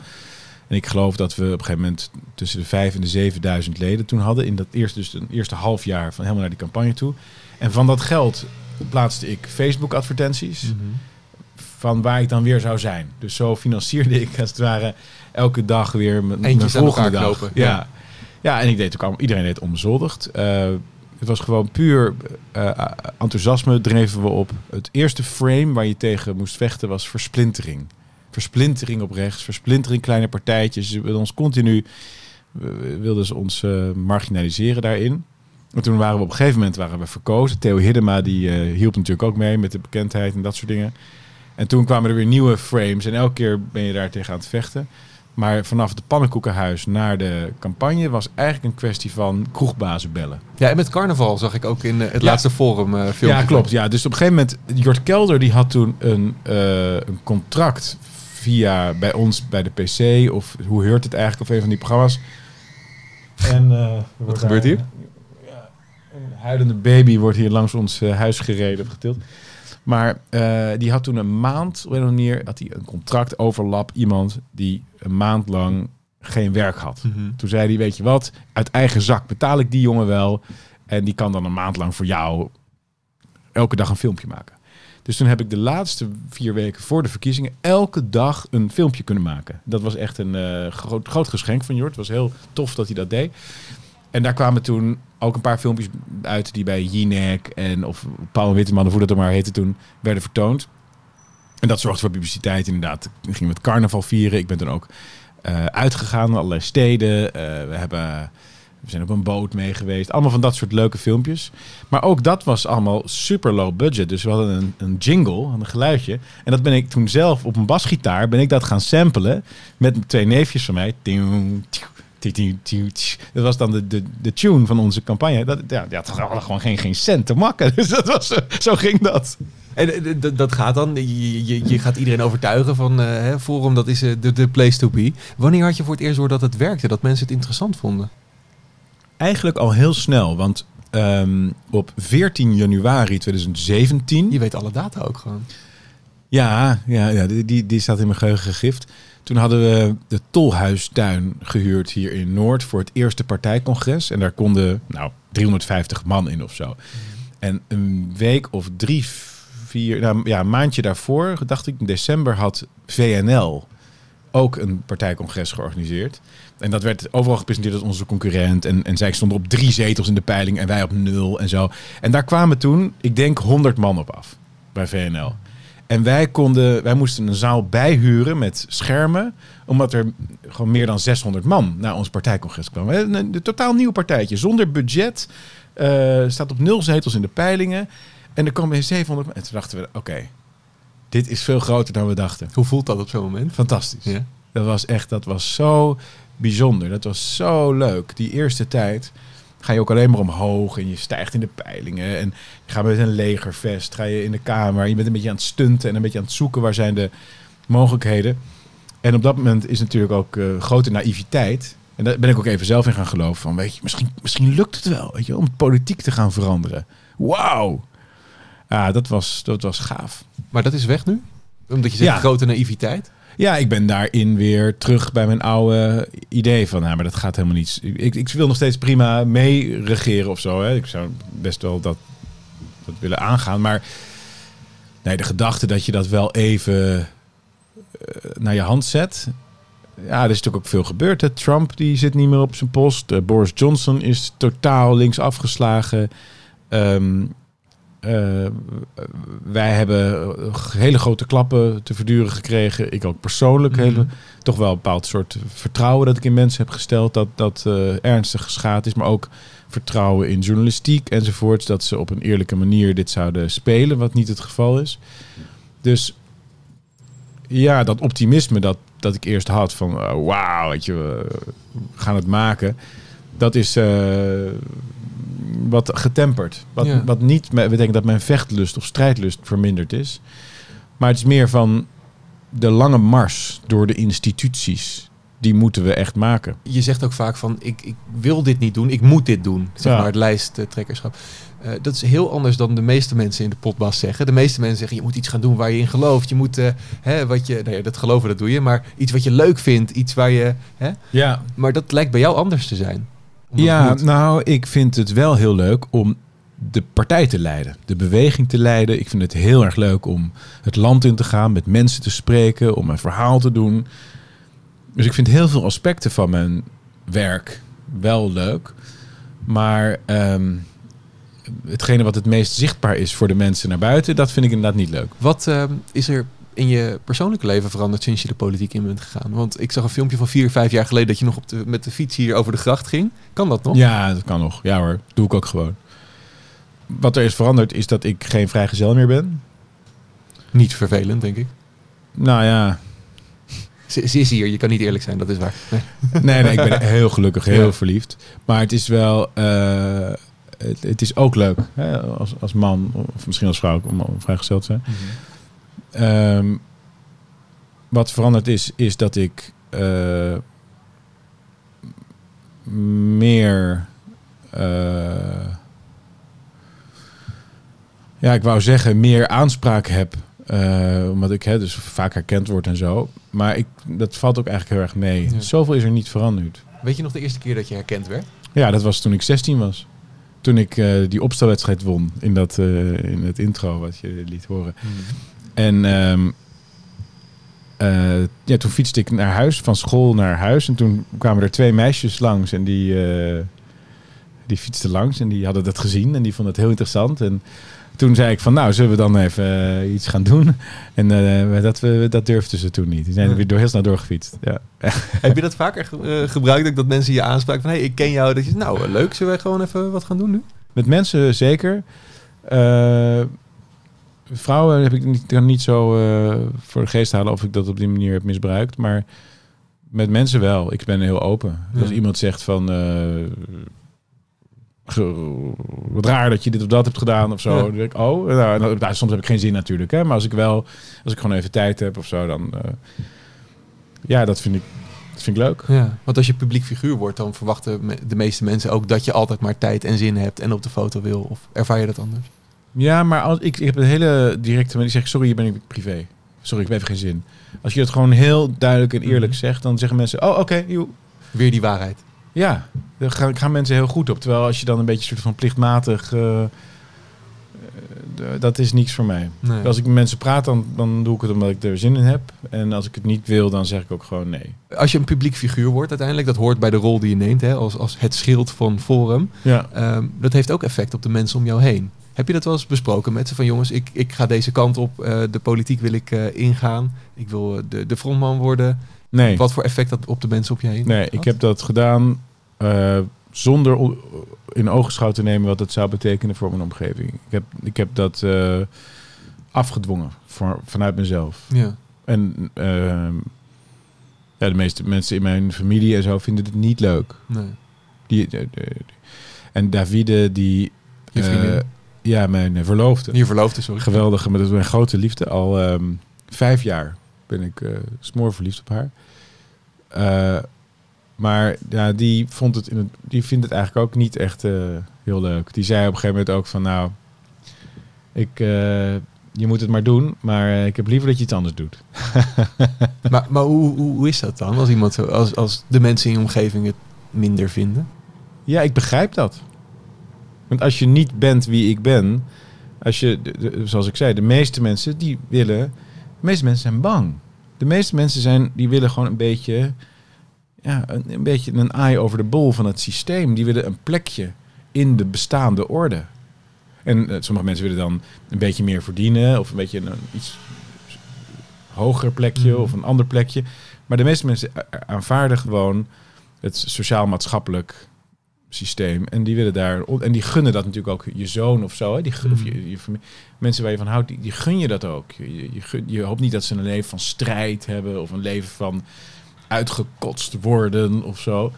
En ik geloof dat we op een gegeven moment tussen de 5 en de 7000 leden toen hadden. In dat eerste, dus een eerste half jaar van helemaal naar die campagne toe. En van dat geld plaatste ik Facebook advertenties. Van waar ik dan weer zou zijn. Dus zo financierde ik als het ware elke dag weer mijn, mijn Eentjes aan volgende dag. knopen, Ja. ja. Ja. en ik deed ook iedereen deed onbezoldigd. Eh, Het was gewoon puur eh, eh, enthousiasme dreven we op. Het eerste frame waar je tegen moest vechten was versplintering. Versplintering op rechts, versplintering kleine partijtjes. Ze wilden ons continu wilden ze ons marginaliseren daarin. En toen waren we op een gegeven moment waren we verkozen. Theo Hiddema die hielp natuurlijk ook mee met de bekendheid en dat soort dingen. En toen kwamen er weer nieuwe frames en elke keer ben je daar tegen aan het vechten. Maar vanaf het pannenkoekenhuis naar de campagne was eigenlijk een kwestie van kroegbazen bellen. Ja, en met carnaval zag ik ook in eh, het Ja. laatste forum eh filmpje. Ja, klopt. Ja, dus op een gegeven moment, Jort Kelder die had toen een, eh, een contract via bij ons bij de PC of hoe heurt het eigenlijk of een van die programma's. En wordt gebeurt daar- hier? Ja, een huilende baby wordt hier langs ons huis gereden of getild. Maar eh, die had toen een maand, op een manier, had hij een contract overlap iemand die een maand lang geen werk had. Mhm. Toen zei hij, weet je wat, uit eigen zak betaal ik die jongen wel. En die kan dan een maand lang voor jou elke dag een filmpje maken. Dus toen heb ik de laatste vier weken voor de verkiezingen elke dag een filmpje kunnen maken. Dat was echt een eh, groot, groot geschenk van Jort. Het was heel tof dat hij dat deed. En daar kwamen toen ook een paar filmpjes uit die bij Jinek en of Paul Witteman, of hoe dat er maar heette toen, werden vertoond. En dat zorgde voor publiciteit inderdaad. Ik ging met carnaval vieren. Ik ben toen ook eh, uitgegaan naar allerlei steden. Eh, we, hebben, we zijn op een boot mee geweest. Allemaal van dat soort leuke filmpjes. Maar ook dat was allemaal super low budget. Dus we hadden een, een jingle, een geluidje. En dat ben ik toen zelf op een basgitaar ben ik dat gaan samplen met twee neefjes van mij. Dat was dan de, de, de tune van onze campagne. Dat, ja, dat hadden gewoon geen, geen cent te makken. Dus dat was, zo- zo ging dat. En eh, dat gaat dan, je, je, je gaat iedereen overtuigen van eh, Forum, dat is eh, de, de place to be. Wanneer had je voor het eerst door dat het werkte, dat mensen het interessant vonden? Eigenlijk al heel snel, want ehm, op 14 januari 2017... Je weet alle data ook gewoon. Ja, ja, ja die, die, die staat in mijn geheugen gegrift. Toen hadden we de Tolhuistuin gehuurd hier in Noord voor het eerste partijcongres. En daar konden nou 350 man in of zo. En een week of drie, vier, nou ja, een maandje daarvoor, dacht ik, in december had VNL ook een partijcongres georganiseerd. En dat werd overal gepresenteerd als onze concurrent. En, en zij stonden op drie zetels in de peiling en wij op nul en zo. En daar kwamen toen, ik denk, 100 man op af bij VNL. En wij, konden, wij moesten een zaal bijhuren met schermen, omdat er gewoon meer dan 600 man naar ons partijcongres kwamen. Een, een, een totaal nieuw partijtje, zonder budget. eh, staat op nul zetels in de peilingen. En er komen 700 man. En toen dachten we, oké, dit is veel groter dan we dachten. Hoe voelt dat op zo'n moment? Fantastisch. Ja. Dat was echt, dat was zo bijzonder. Dat was zo leuk. Die eerste tijd ga je ook alleen maar omhoog en je stijgt in de peilingen. En je gaat met een legervest, ga je in de kamer. Je bent een beetje aan het stunten en een beetje aan het zoeken waar zijn de mogelijkheden. En op dat moment is natuurlijk ook eh, grote naïviteit. En daar ben ik ook even zelf in gaan geloven. Van, weet je, misschien, misschien lukt het wel weet je, om politiek te gaan veranderen. Wauw. Ja, dat was, dat was gaaf. Maar dat is weg nu? Omdat je zegt Ja. grote naïviteit? Ja, ik ben daarin weer terug bij mijn oude idee van, nou, maar dat gaat helemaal niet. Ik, ik wil nog steeds prima mee regeren of zo. Hè. Ik zou best wel dat, dat willen aangaan, maar nee, de gedachte dat je dat wel even eh, naar je hand zet. Ja, er is natuurlijk ook veel gebeurd. Hè. Trump die zit niet meer op zijn post. Eh, Boris Johnson is totaal links afgeslagen. Ehm, eh, wij hebben hele grote klappen te verduren gekregen. Ik ook persoonlijk. Mhm. Hele, toch wel een bepaald soort vertrouwen dat ik in mensen heb gesteld. Dat dat eh, ernstig geschaad is. Maar ook vertrouwen in journalistiek enzovoorts. Dat ze op een eerlijke manier dit zouden spelen. Wat niet het geval is. Dus ja, dat optimisme dat, dat ik eerst had. Van eh, wauw, weet je, we gaan het maken. Dat is wat getemperd. Wat, Ja. wat niet betekent dat mijn vechtlust of strijdlust verminderd is. Maar het is meer van de lange mars door de instituties. Die moeten we echt maken. Je zegt ook vaak van, ik, ik wil dit niet doen, ik moet dit doen. Zeg Ja. maar het lijsttrekkerschap. Eh, dat is heel anders dan de meeste mensen in de potbas zeggen. De meeste mensen zeggen, je moet iets gaan doen waar je in gelooft. Je moet, eh, hè, wat je, nou ja, dat geloven, dat doe je. Maar iets wat je leuk vindt, iets waar je... Hè? Ja, Maar dat lijkt bij jou anders te zijn. Ja moet. nou, ik vind het wel heel leuk om de partij te leiden. De beweging te leiden. Ik vind het heel erg leuk om het land in te gaan, met mensen te spreken, om een verhaal te doen. Dus ik vind heel veel aspecten van mijn werk wel leuk. Maar ehm, hetgene wat het meest zichtbaar is voor de mensen naar buiten, dat vind ik inderdaad niet leuk. Wat ehm, is er in je persoonlijke leven veranderd sinds je de politiek in bent gegaan? Want ik zag een filmpje van vier, vijf jaar geleden dat je nog op de, met de fiets hier over de gracht ging. Kan dat nog? Ja, dat kan nog. Ja hoor, doe ik ook gewoon. Wat er is veranderd is dat ik geen vrijgezel meer ben. Niet vervelend, denk ik. Nou ja, Ze, ze is hier, je kan niet eerlijk zijn, dat is waar. Nee. nee, nee ik ben heel gelukkig, heel Ja. verliefd. Maar het is wel, eh, het, het is ook leuk hè, als, als man, of misschien als vrouw, om om vrijgezel te zijn. Ehm, wat veranderd is, is dat ik eh, meer. eh, ja, ik wou zeggen, meer aanspraak heb. eh, omdat ik hè, dus vaak herkend word en zo. Maar ik, dat valt ook eigenlijk heel erg mee. Ja. Zoveel is er niet veranderd. Weet je nog de eerste keer dat je herkend werd? Ja, dat was toen ik 16 was. Toen ik die opstelwedstrijd won in, dat, in het intro wat je liet horen. En ehm, eh, ja, toen fietste ik naar huis, van school naar huis. En toen kwamen er twee meisjes langs en die, eh, die fietsten langs. En die hadden dat gezien en die vonden het heel interessant. En toen zei ik van, nou, zullen we dan even eh, iets gaan doen? En dat, we, dat durfden ze toen niet. Die zijn Ja. weer door, heel snel doorgefietst. Ja. Heb je dat vaker ge- gebruikt, ook dat mensen je aanspraken van... hé, hey, ik ken jou. Dat je nou, leuk, zullen wij gewoon even wat gaan doen nu? Met mensen zeker. Eh, vrouwen heb ik niet, kan niet zo eh, voor de geest halen of ik dat op die manier heb misbruikt. Maar met mensen wel. Ik ben heel open. Ja. Als iemand zegt van... ge- wat raar dat je dit of dat hebt gedaan of zo. Ja. Dan denk ik, oh, nou, nou, nou, soms heb ik geen zin natuurlijk. Hè, maar als ik wel, als ik gewoon even tijd heb of zo, dan... eh, ja, dat vind ik, dat vind ik leuk. Ja. Want als je publiek figuur wordt, dan verwachten de meeste mensen ook... dat je altijd maar tijd en zin hebt en op de foto wil. Of ervaar je dat anders? Ja, maar als, ik, ik heb een hele directe manier. Die zegt, sorry, hier ben ik privé. Sorry, ik heb even geen zin. Als je het gewoon heel duidelijk en eerlijk Mhm. zegt, dan zeggen mensen, oh, oké, joe. Weer die waarheid. ja. Daar gaan, gaan mensen heel goed op. Terwijl als je dan een beetje soort van plichtmatig... eh, eh, dat is niks voor mij. Nee. Als ik met mensen praat, dan, dan doe ik het omdat ik er zin in heb. En als ik het niet wil, dan zeg ik ook gewoon nee. Als je een publiek figuur wordt uiteindelijk, dat hoort bij de rol die je neemt, hè, als, als het schild van Forum. Ja. Ehm, dat heeft ook effect op de mensen om jou heen. Heb je dat wel eens besproken met ze van jongens, ik, ik ga deze kant op, eh, de politiek wil ik eh, ingaan, ik wil eh, de, de frontman worden. Nee. Wat voor effect dat op de mensen op je heen Nee, had? ik heb dat gedaan zonder in ogenschouw te nemen wat het zou betekenen voor mijn omgeving. Ik heb, ik heb dat afgedwongen voor, vanuit mezelf. Ja. En ehm, ja, de meeste mensen in mijn familie en zo vinden het niet leuk. Nee. Die, de- de- en Davide, die... Je vriendin. Ja, mijn eh, verloofde. Je verloofde, sorry. Geweldige, maar dat is mijn grote liefde. Al ehm, vijf jaar ben ik eh smoor verliefd op haar. Eh, maar ja, die, vond het in het, die vindt het eigenlijk ook niet echt heel leuk. Die zei op een gegeven moment ook van nou, ik, je moet het maar doen, maar ik heb liever dat je iets anders doet. Maar, maar hoe, hoe, hoe is dat dan als, iemand als, als de mensen in je omgeving het minder vinden? Ja, ik begrijp dat. Want als je niet bent wie ik ben, als je, zoals ik zei, de meeste mensen die willen, de meeste mensen zijn bang. De meeste mensen zijn, die willen gewoon een beetje, ja, een, een beetje een eye over de bol van het systeem. Die willen een plekje in de bestaande orde. En eh, sommige mensen willen dan een beetje meer verdienen of een beetje een, iets hoger plekje Mhm. of een ander plekje. Maar de meeste mensen aanvaarden gewoon het sociaal-maatschappelijk systeem. En die willen daar. En die gunnen dat natuurlijk ook je zoon of zo. Hè? Die, of je, je familie- mensen waar je van houdt, die, die gun je dat ook. Je, je, je, gun- je hoopt niet dat ze een leven van strijd hebben of een leven van uitgekotst worden of zo.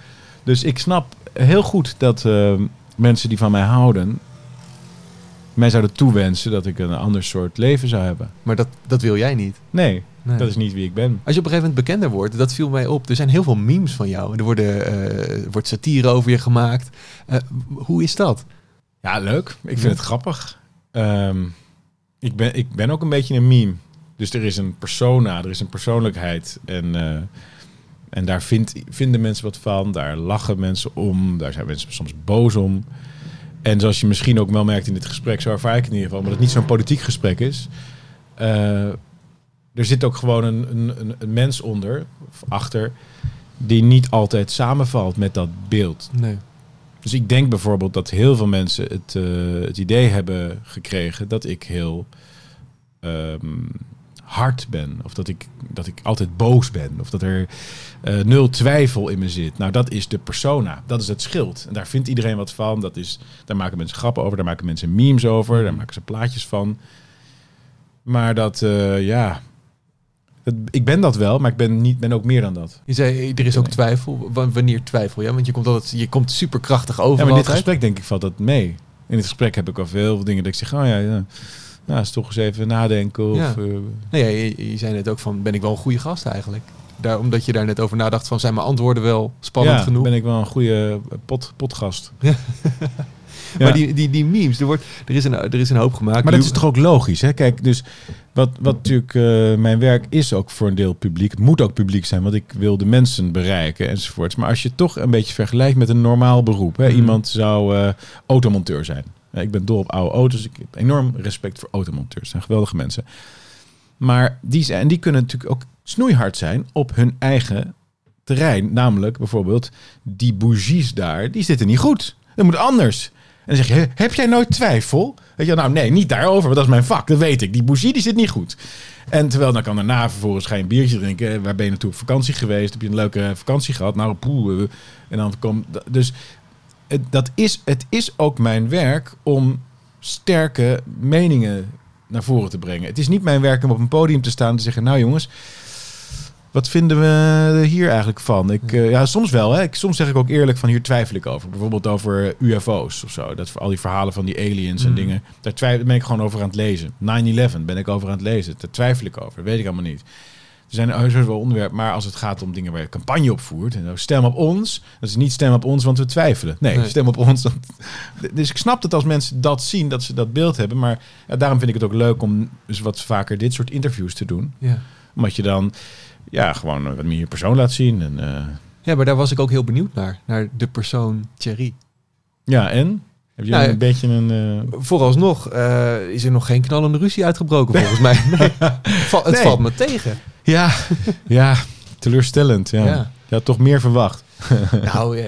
Dus ik snap heel goed dat eh, mensen die van mij houden. Mij zouden toewensen dat ik een ander soort leven zou hebben. Maar dat, dat wil jij niet. Nee, Nee. dat is niet wie ik ben. Als je op een gegeven moment bekender wordt, dat viel mij op. Er zijn heel veel memes van jou. Er worden, er wordt satire over je gemaakt. Eh, hoe is dat? Ja, leuk. Ik vind Ja. het grappig. Ehm, ik, ben, ik ben ook een beetje een meme. Dus er is een persona, er is een persoonlijkheid. En, eh, en daar vindt, vinden mensen wat van. Daar lachen mensen om. Daar zijn mensen soms boos om. En zoals je misschien ook wel merkt in dit gesprek, zo ervaar ik het in ieder geval, omdat het niet zo'n politiek gesprek is. eh, er zit ook gewoon een, een, een, een mens onder, of achter, die niet altijd samenvalt met dat beeld. Nee. Dus ik denk bijvoorbeeld dat heel veel mensen het, eh, het idee hebben gekregen dat ik heel ehm, hard ben. Of dat ik, dat ik altijd boos ben. Of dat er eh, nul twijfel in me zit. Nou, dat is de persona. Dat is het schild. En daar vindt iedereen wat van. Dat is, daar maken mensen grappen over. Daar maken mensen memes over. Daar maken ze plaatjes van. Maar dat, eh, ja... dat- ik ben dat wel, maar ik ben, niet, ben ook meer dan dat. Je zei, er is ook twijfel. Wa- Wanneer twijfel je? Want je komt altijd, je komt superkrachtig over. Ja, maar in dit gesprek denk ik valt dat mee. In dit gesprek heb ik al veel dingen dat ik zeg, oh ja, ja. Nou, is toch eens even nadenken. Of, Ja. eh, Nee, je, je zei net ook van, ben ik wel een goede gast eigenlijk? Daar, omdat je daar net over nadacht van, zijn mijn antwoorden wel spannend ja, genoeg? ben ik wel een goede eh, pot, potgast. Maar Ja. die, die, die memes, er, wordt, er, is een, er is een hoop gemaakt. Maar dat is toch ook logisch, hè? Kijk, dus wat, wat natuurlijk eh, mijn werk is ook voor een deel publiek. Het moet ook publiek zijn, want ik wil de mensen bereiken enzovoorts. Maar als je toch een beetje vergelijkt met een normaal beroep. Hè? Mhm. Iemand zou automonteur zijn. Ja, ik ben dol op oude auto's. Ik heb enorm respect voor automonteurs. Zijn geweldige mensen. Maar die, zijn, die kunnen natuurlijk ook snoeihard zijn op hun eigen terrein. Namelijk bijvoorbeeld die bougies daar, die zitten niet goed. Dat moet anders. En dan zeg je, "He- heb jij nooit twijfel? Weet je, nou nee, niet daarover, want dat is mijn vak, dat weet ik. Die bougie die zit niet goed. En terwijl dan kan daarna vervolgens ga biertje drinken. Waar ben je naartoe op vakantie geweest? Heb je een leuke vakantie gehad? Nou, poeh. eh, En dan komt... Dus dat is, het is ook mijn werk om sterke meningen naar voren te brengen. Het is niet mijn werk om op een podium te staan en te zeggen... Nou jongens, wat vinden we hier eigenlijk van? Ik, eh, ja, soms wel. Hè. Ik, soms zeg ik ook eerlijk van hier twijfel ik over. Bijvoorbeeld over UFO's of zo. Dat voor al die verhalen van die aliens en Mm. dingen. Daar twijfel, ben ik gewoon over aan het lezen. 9-11 ben ik over aan het lezen. Daar twijfel ik over. Dat weet ik allemaal niet. Er zijn heus wel onderwerpen, maar als het gaat om dingen waar je campagne op voert, en nou, stem op ons, dat is niet stem op ons, want we twijfelen. Nee, Nee. stem op ons. dus ik snap dat als mensen dat zien, dat ze dat beeld hebben, maar ja, daarom vind ik het ook leuk om dus wat vaker dit soort interviews te doen, Ja. omdat je dan ja gewoon wat meer je persoon laat zien. En, eh, ja, maar daar was ik ook heel benieuwd naar. Naar de persoon Thierry. ja, en heb je Nou, een beetje een eh, Vooralsnog eh, is er nog geen knallende ruzie uitgebroken volgens mij. Nee. Het Nee. valt me tegen. ja, ja, teleurstellend. Ja. Ja. Je had toch meer verwacht. Nou,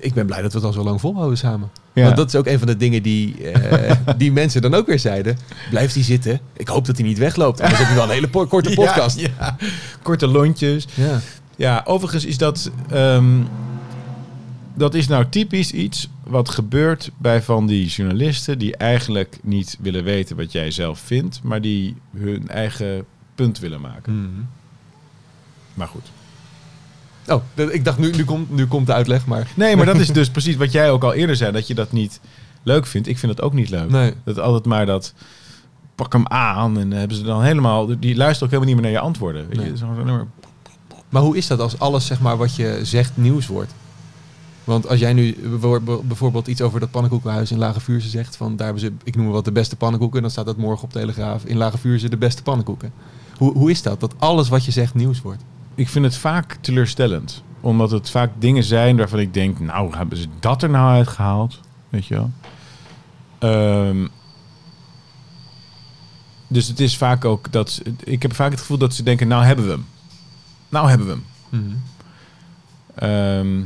ik ben blij dat we het al zo lang volhouden samen. Ja. Want dat is ook een van de dingen die, eh, die mensen dan ook weer zeiden. Blijft hij zitten? Ik hoop dat hij niet wegloopt. Anders heb je wel een hele korte podcast. Ja, ja. korte lontjes. Ja. Ja, overigens is dat. ehm, dat is nou typisch iets wat gebeurt bij van die journalisten die eigenlijk niet willen weten wat jij zelf vindt, maar die hun eigen punt willen maken. Mhm. Maar goed. Oh, ik dacht nu, nu, komt, nu komt de uitleg, maar... Nee, maar dat is dus precies wat jij ook al eerder zei, dat je dat niet leuk vindt. Ik vind dat ook niet leuk. Nee. Dat altijd maar dat pak hem aan en hebben ze dan helemaal. Die luisteren ook helemaal niet meer naar je antwoorden. Weet Nee. je? Maar hoe is dat als alles zeg maar, wat je zegt nieuws wordt? Want als jij nu bijvoorbeeld- iets over dat pannenkoekenhuis in Lage Vuurse zegt... van daar hebben ze, ik noem wat, de beste pannenkoeken... dan staat dat morgen op Telegraaf in Lage Vuurse de beste pannenkoeken. Hoe, hoe is dat, dat alles wat je zegt nieuws wordt? Ik vind het vaak teleurstellend. Omdat het vaak dingen zijn waarvan ik denk, nou, hebben ze dat er nou uitgehaald? Weet je wel? Ehm, dus het is vaak ook dat... ze- Ik heb vaak het gevoel dat ze denken, nou hebben we hem. Nou hebben we hem. Ehm,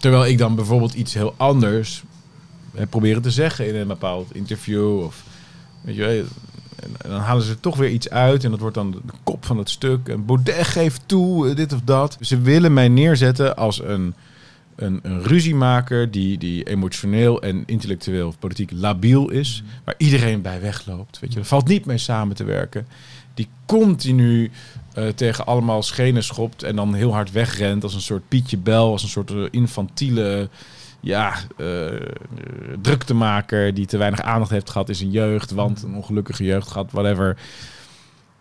terwijl ik dan bijvoorbeeld iets heel anders heb proberen te zeggen in een bepaald interview. Of, weet je, en, dan halen ze toch weer iets uit en dat wordt dan de kop van het stuk. En Baudet geeft toe, eh, dit of dat. Ze willen mij neerzetten als een, een, een ruziemaker die, die emotioneel en intellectueel of politiek labiel is. Waar iedereen bij wegloopt. Weet je. Er valt niet mee samen te werken. Die continu eh, tegen allemaal schenen schopt en dan heel hard wegrent als een soort Pietje Bel, als een soort eh, infantiele ja, eh, druktemaker die te weinig aandacht heeft gehad in zijn jeugd, want een ongelukkige jeugd gehad, whatever.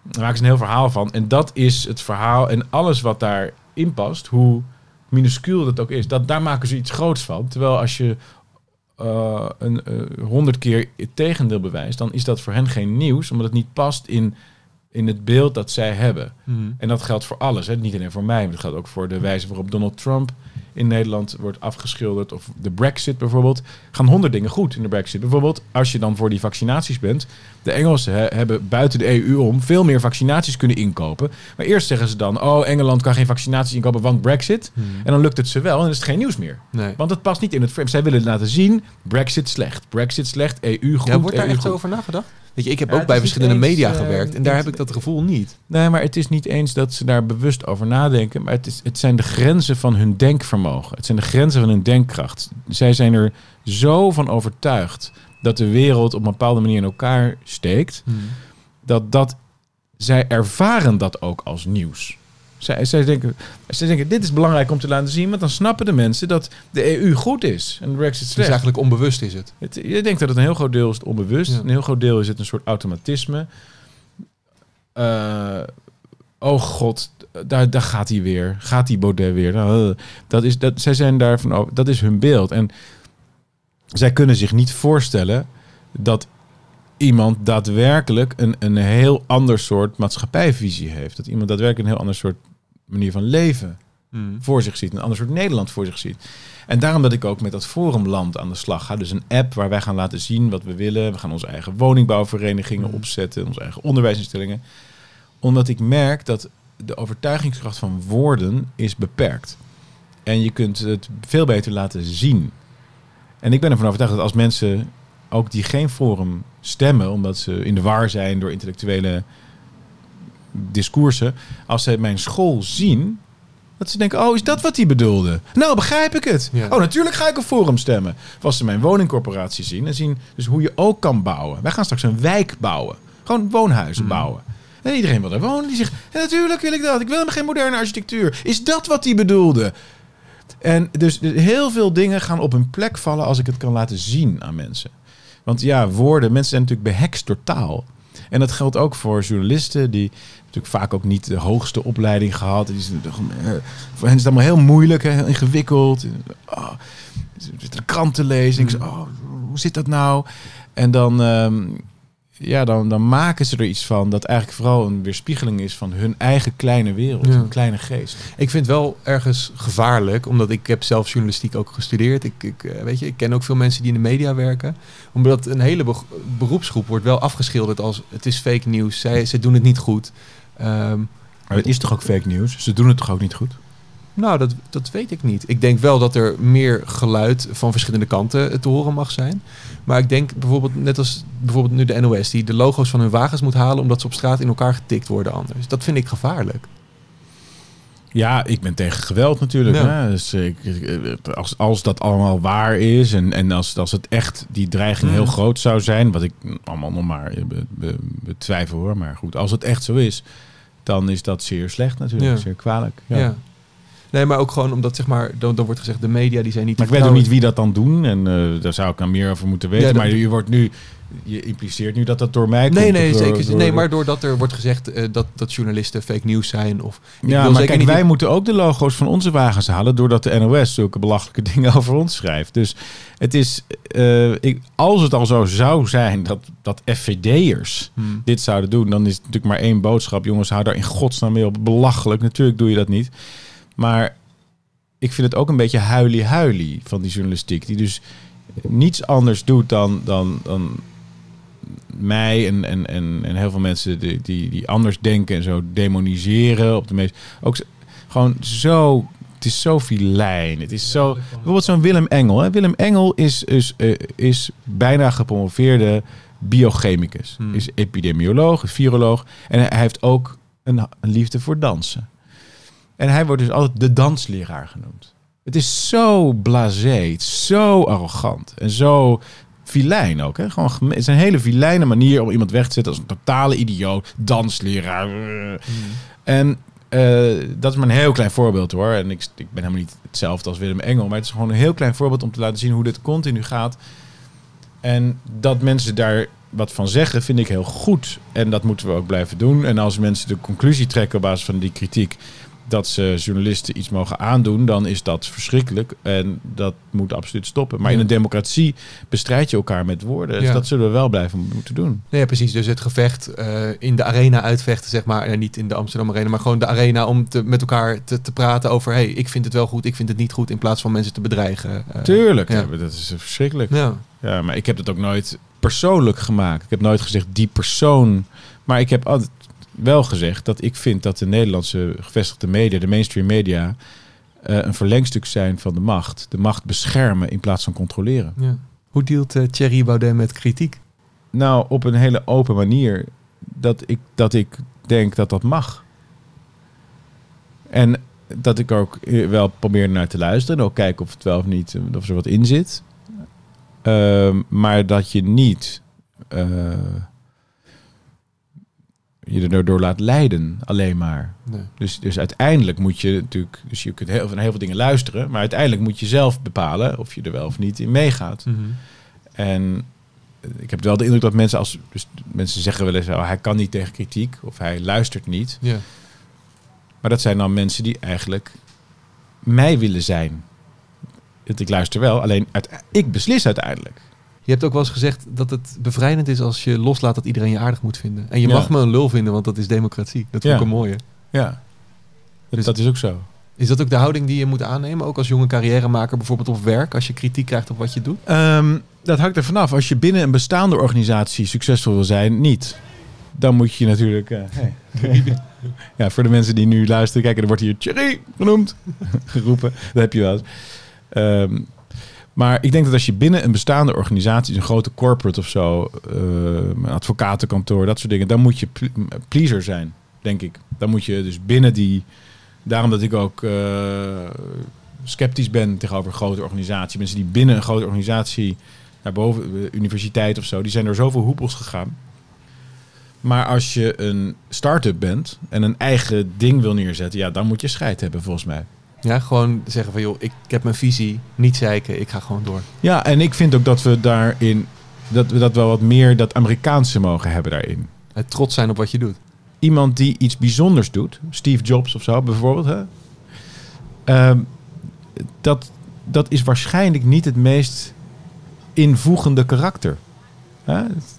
Daar maken ze een heel verhaal van. En dat is het verhaal en alles wat daarin past, hoe minuscuul dat ook is, dat, daar maken ze iets groots van. Terwijl als je een honderd keer het tegendeel bewijst, dan is dat voor hen geen nieuws, omdat het niet past in in het beeld dat zij hebben. Mhm. En dat geldt voor alles. Hè? Niet alleen voor mij, maar dat geldt ook voor de wijze waarop Donald Trump in Nederland wordt afgeschilderd. Of de Brexit bijvoorbeeld. Gaan honderd dingen goed in de Brexit. Bijvoorbeeld, als je dan voor die vaccinaties bent. De Engelsen hè, hebben buiten de EU om veel meer vaccinaties kunnen inkopen. Maar eerst zeggen ze dan: Oh, Engeland kan geen vaccinaties inkopen, want Brexit. Mhm. En dan lukt het ze wel en dan is het geen nieuws meer. Nee. Want het past niet in het frame. Zij willen laten zien: Brexit slecht, Brexit slecht, EU goed. Ja, wordt daar EU echt goed. over nagedacht? Weet je, ik heb Ja, ook bij verschillende eens, media eh, gewerkt en daar heb ik dat gevoel niet. Nee, maar het is niet eens dat ze daar bewust over nadenken. Maar het, is, het zijn de grenzen van hun denkvermogen. Het zijn de grenzen van hun denkkracht. Zij zijn er zo van overtuigd dat de wereld op een bepaalde manier in elkaar steekt. Dat, dat zij ervaren dat ook als nieuws. Zij, zij, denken, zij denken, dit is belangrijk om te laten zien. Want dan snappen de mensen dat de EU goed is. En de Brexit Dus slecht. eigenlijk onbewust is het. Het, je denkt dat het een heel groot deel is het onbewust. Ja. Een heel groot deel is het een soort automatisme. Eh, oh god, daar, daar gaat hij weer. Gaat die Baudet weer. Nou, eh, dat is, dat, zij zijn daarvan over. Dat is hun beeld. En zij kunnen zich niet voorstellen dat iemand daadwerkelijk een, een heel ander soort maatschappijvisie heeft. Dat iemand daadwerkelijk een heel ander soort manier van leven voor zich ziet. Een ander soort Nederland voor zich ziet. En daarom dat ik ook met dat forumland aan de slag ga. Dus een app waar wij gaan laten zien wat we willen. We gaan onze eigen woningbouwverenigingen opzetten. Onze eigen onderwijsinstellingen. Omdat ik merk dat de overtuigingskracht van woorden is beperkt. En je kunt het veel beter laten zien. En ik ben ervan overtuigd dat als mensen, ook die geen forum stemmen... omdat ze in de war zijn door intellectuele discoursen... als ze mijn school zien, dat ze denken, oh, is dat wat hij bedoelde? Nou, begrijp ik het. Ja. Oh, natuurlijk ga ik een forum stemmen. Of als ze mijn woningcorporatie zien en zien dus hoe je ook kan bouwen. Wij gaan straks een wijk bouwen. Gewoon woonhuizen bouwen. En iedereen wil daar wonen. Die zegt, ja, natuurlijk wil ik dat. Ik wil helemaal geen moderne architectuur. Is dat wat hij bedoelde? En dus heel veel dingen gaan op hun plek vallen als ik het kan laten zien aan mensen. Want ja, woorden, mensen zijn natuurlijk behekst door taal. En dat geldt ook voor journalisten die natuurlijk vaak ook niet de hoogste opleiding gehad. Die zijn, eh, voor hen is het allemaal heel moeilijk, heel ingewikkeld. Oh, de krant te lezen. Ik zeg, oh, hoe zit dat nou? En dan, ehm, ja, dan, dan maken ze er iets van dat eigenlijk vooral een weerspiegeling is van hun eigen kleine wereld, Ja. hun kleine geest. Ik vind het wel ergens gevaarlijk, omdat ik heb zelf journalistiek ook gestudeerd. Ik, ik, eh, weet je, ik ken ook veel mensen die in de media werken. Omdat een hele be- beroepsgroep wordt wel afgeschilderd als het is fake nieuws. Zij, ze doen het niet goed. Ehm, Maar het is toch ook fake nieuws? Ze doen het toch ook niet goed? nou, dat, dat weet ik niet. Ik denk wel dat er meer geluid van verschillende kanten te horen mag zijn. Maar ik denk bijvoorbeeld, net als bijvoorbeeld nu de NOS, die de logo's van hun wagens moet halen omdat ze op straat in elkaar getikt worden anders. Dat vind ik gevaarlijk. Ja, ik ben tegen geweld natuurlijk. Ja. Hè? Dus ik, ik- als, als dat allemaal waar is en, en als, als het echt die dreiging heel Mhm. groot zou zijn, wat ik allemaal nog maar be- be- betwijfel hoor, maar goed, als het echt zo is, dan is dat zeer slecht natuurlijk, Ja. zeer kwalijk. Ja. Ja. Nee, maar ook gewoon omdat zeg maar, dan, dan wordt gezegd de media die zijn niet. Maar ik weet ook niet wie dat dan doen en eh, daar zou ik dan meer over moeten weten. Ja, maar je wordt nu, je impliceert nu dat dat door mij komt. Nee, nee, door- zeker. door- nee, maar doordat er wordt gezegd eh, dat, dat journalisten fake nieuws zijn. Of, Ja, maar zeker kijk, niet- wij moeten ook de logo's van onze wagens halen... doordat de NOS zulke belachelijke dingen over ons schrijft. Dus het is... eh, ik, als het al zo zou zijn dat, dat FVD'ers Hmm. dit zouden doen... dan is het natuurlijk maar één boodschap. Jongens, hou daar in godsnaam mee op. Belachelijk, natuurlijk doe je dat niet. Maar ik vind het ook een beetje huilie-huilie van die journalistiek... die dus niets anders doet dan... dan, dan mij en, en, en, en heel veel mensen die, die, die anders denken en zo demoniseren op de meest. Ook gewoon zo. Het is zo filijn. Het is zo. Bijvoorbeeld zo'n Willem Engel. Hè. Willem Engel is, is, eh, is bijna gepromoveerde biochemicus. Hmm. Is epidemioloog, is viroloog. En hij heeft ook een, een liefde voor dansen. En hij wordt dus altijd de dansleraar genoemd. Het is zo blasé, zo arrogant en zo filijn ook. Hè? Gewoon, het is een hele filijne manier om iemand weg te zetten als een totale idioot, dansleraar. En eh, dat is maar een heel klein voorbeeld hoor. En ik, ik ben helemaal niet hetzelfde als Willem Engel, maar het is gewoon een heel klein voorbeeld om te laten zien hoe dit continu gaat. En dat mensen daar wat van zeggen, vind ik heel goed. En dat moeten we ook blijven doen. En als mensen de conclusie trekken op basis van die kritiek dat ze journalisten iets mogen aandoen, dan is dat verschrikkelijk. En dat moet absoluut stoppen. Maar Ja. in een democratie bestrijd je elkaar met woorden. Dus Ja. dat zullen we wel blijven moeten doen. Nee, precies. Dus het gevecht eh, in de arena uitvechten, zeg maar. En niet in de Amsterdam Arena, maar gewoon de arena om te, met elkaar te, te praten over... hey, ik vind het wel goed, ik vind het niet goed, in plaats van mensen te bedreigen. Eh, Tuurlijk, ja. ja, dat is verschrikkelijk. Ja. Ja, maar ik heb dat ook nooit persoonlijk gemaakt. Ik heb nooit gezegd die persoon. Maar ik heb altijd wel gezegd dat ik vind dat de Nederlandse gevestigde media, de mainstream media, eh, een verlengstuk zijn van de macht. De macht beschermen in plaats van controleren. ja. Hoe dealt eh, Thierry Baudet met kritiek? Nou, op een hele open manier dat ik, dat ik denk dat dat mag. En dat ik ook eh, wel probeer naar te luisteren en ook kijken of het wel of niet, of er wat in zit. Ehm, maar dat je niet je er door laat leiden, alleen maar. Nee. Dus, dus uiteindelijk moet je natuurlijk, dus je kunt heel, van heel veel dingen luisteren, maar uiteindelijk moet je zelf bepalen of je er wel of niet in meegaat. Mhm. En eh, ik heb wel de indruk dat mensen als dus mensen zeggen wel eens, oh, hij kan niet tegen kritiek of hij luistert niet. Ja. Maar dat zijn dan mensen die eigenlijk mij willen zijn. Want ik luister wel, alleen uit, ik beslis uiteindelijk. Je hebt ook wel eens gezegd dat het bevrijdend is als je loslaat dat iedereen je aardig moet vinden. En je Ja. mag me een lul vinden, want dat is democratie. Dat vond ik een mooie. Ja, dat, Dus- dat is ook zo. Is dat ook de houding die je moet aannemen? Ook als jonge carrièremaker, bijvoorbeeld op werk, als je kritiek krijgt op wat je doet? Ehm, dat hangt er vanaf. Als je binnen een bestaande organisatie succesvol wil zijn, niet. Dan moet je natuurlijk. eh, hey. ja, voor de mensen die nu luisteren, kijken, er wordt hier Thierry genoemd, geroepen. Dat heb je wel eens. Ehm, maar ik denk dat als je binnen een bestaande organisatie, een grote corporate of zo, eh, een advocatenkantoor, dat soort dingen, dan moet je ple- pleaser zijn, denk ik. Dan moet je dus binnen die. Daarom dat ik ook eh, sceptisch ben tegenover grote organisaties. Mensen die binnen een grote organisatie, daarboven, de universiteit of zo, die zijn door zoveel hoepels gegaan. Maar als je een start-up bent en een eigen ding wil neerzetten, ja, dan moet je scheid hebben volgens mij. Ja, gewoon zeggen van joh, ik, ik heb mijn visie, niet zeiken, ik ga gewoon door. Ja, en ik vind ook dat we daarin, dat we dat wel wat meer dat Amerikaanse mogen hebben daarin. Het trots zijn op wat je doet. Iemand die iets bijzonders doet, Steve Jobs of zo bijvoorbeeld, hè? Ehm, dat, dat is waarschijnlijk niet het meest invoegende karakter.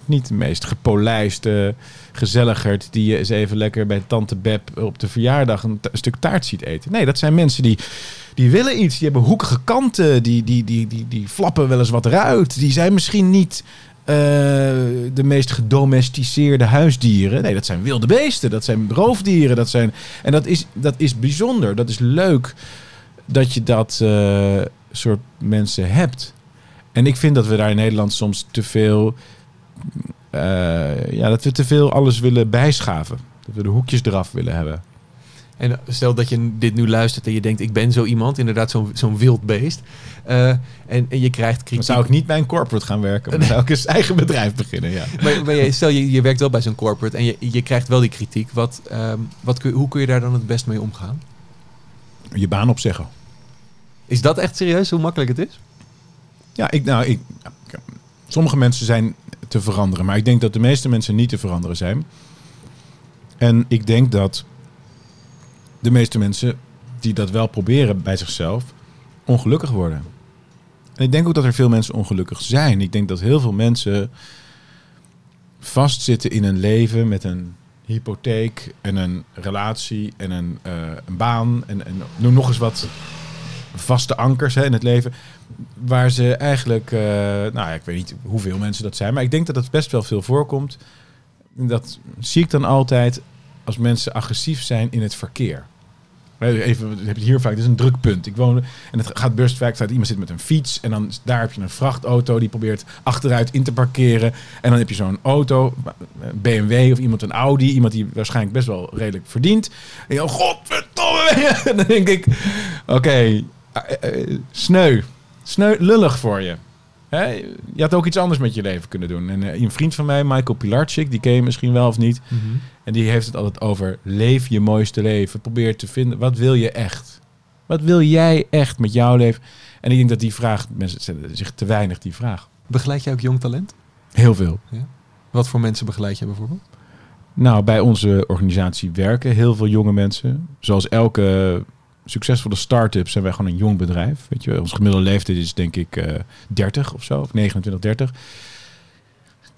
Niet de meest gepolijste gezelligerd die je eens even lekker bij tante Beb op de verjaardag een stuk taart ziet eten. Nee, dat zijn mensen die, die willen iets, die hebben hoekige kanten, die, die, die, die, die flappen wel eens wat eruit. Die zijn misschien niet eh, de meest gedomesticeerde huisdieren. Nee, dat zijn wilde beesten, dat zijn roofdieren. Dat zijn, en dat is, dat is bijzonder, dat is leuk dat je dat eh, soort mensen hebt. En ik vind dat we daar in Nederland soms te veel, eh, ja, dat we te veel alles willen bijschaven. Dat we de hoekjes eraf willen hebben. En stel dat je dit nu luistert en je denkt, ik ben zo iemand, inderdaad zo'n zo'n wild beest. Eh, en, en je krijgt Dan kritiek. zou ik niet bij een corporate gaan werken, maar dan zou ik eens eigen bedrijf beginnen. Ja. Maar, maar je, stel, je, je werkt wel bij zo'n corporate en je, je krijgt wel die kritiek. Wat, ehm, wat kun, hoe kun je daar dan het best mee omgaan? Je baan opzeggen. Is dat echt serieus hoe makkelijk het is? Ja, ik, nou, ik, sommige mensen zijn te veranderen, maar ik denk dat de meeste mensen niet te veranderen zijn. En ik denk dat de meeste mensen die dat wel proberen bij zichzelf, ongelukkig worden. En ik denk ook dat er veel mensen ongelukkig zijn. Ik denk dat heel veel mensen vastzitten in een leven met een hypotheek en een relatie en een, eh, een baan en, en noem nog eens wat vaste ankers hè, in het leven. Waar ze eigenlijk, eh, nou ja, ik weet niet hoeveel mensen dat zijn, maar ik denk dat het best wel veel voorkomt. Dat zie ik dan altijd als mensen agressief zijn in het verkeer. Hè, Even, hebben het hier vaak, dit is een druk punt. Ik woon, en het gaat best vaak, dat iemand zit met een fiets en dan daar heb je een vrachtauto die probeert achteruit in te parkeren. En dan heb je zo'n auto, BMW of iemand een Audi, iemand die waarschijnlijk best wel redelijk verdient. En je, oh godverdomme. Dan denk ik, oké, eh, eh, sneu. Sneu, lullig voor je. Hè? Je had ook iets anders met je leven kunnen doen. En eh, een vriend van mij, Michael Pilarczyk, die ken je misschien wel of niet. En die heeft het altijd over leef je mooiste leven. Probeer te vinden, wat wil je echt? Wat wil jij echt met jouw leven? En ik denk dat die vraag, mensen stellen zich te weinig die vraag. Begeleid jij ook jong talent? Heel veel. Wat voor mensen begeleid je bijvoorbeeld? Nou, bij onze organisatie werken heel veel jonge mensen. Zoals elke succesvolle start-up zijn wij gewoon een jong bedrijf. Weet je, ons gemiddelde leeftijd is denk ik eh 30 of zo, of 29, 30.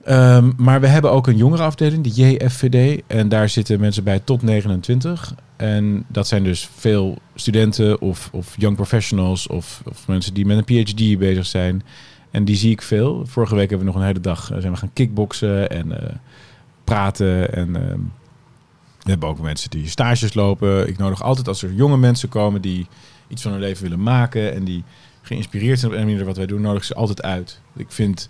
Ehm, maar we hebben ook een jongerenafdeling, de JFVD. En daar zitten mensen bij tot 29. En dat zijn dus veel studenten of, of young professionals of, of mensen die met een PhD bezig zijn. En die zie ik veel. Vorige week hebben we nog een hele dag eh, zijn we gaan kickboksen en eh, praten. En ehm, we hebben ook mensen die stages lopen. Ik nodig altijd als er jonge mensen komen die iets van hun leven willen maken en die geïnspireerd zijn op een manier wat wij doen, nodig ze altijd uit. Ik vind,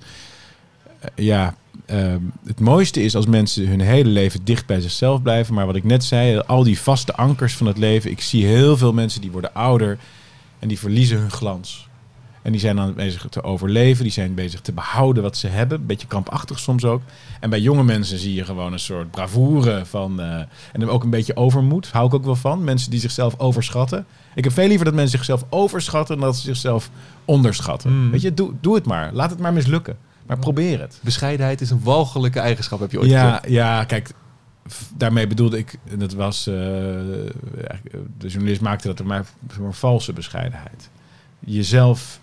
eh, ja, ehm, het mooiste is als mensen hun hele leven dicht bij zichzelf blijven. Maar wat ik net zei, al die vaste ankers van het leven. Ik zie heel veel mensen die worden ouder en die verliezen hun glans. En die zijn dan bezig te overleven, die zijn bezig te behouden wat ze hebben. Een beetje krampachtig soms ook. En bij jonge mensen zie je gewoon een soort bravoure van. eh, en ook een beetje overmoed. Hou ik ook wel van. Mensen die zichzelf overschatten. Ik heb veel liever dat mensen zichzelf overschatten dan dat ze zichzelf onderschatten. Mm. Weet je, doe, doe het maar. Laat het maar mislukken. Maar probeer het. Bescheidenheid is een walgelijke eigenschap, heb je ooit Ja, gezegd. ja, kijk, daarmee bedoelde ik, en dat was, eh, eh, de journalist maakte dat er maar een valse bescheidenheid. Jezelf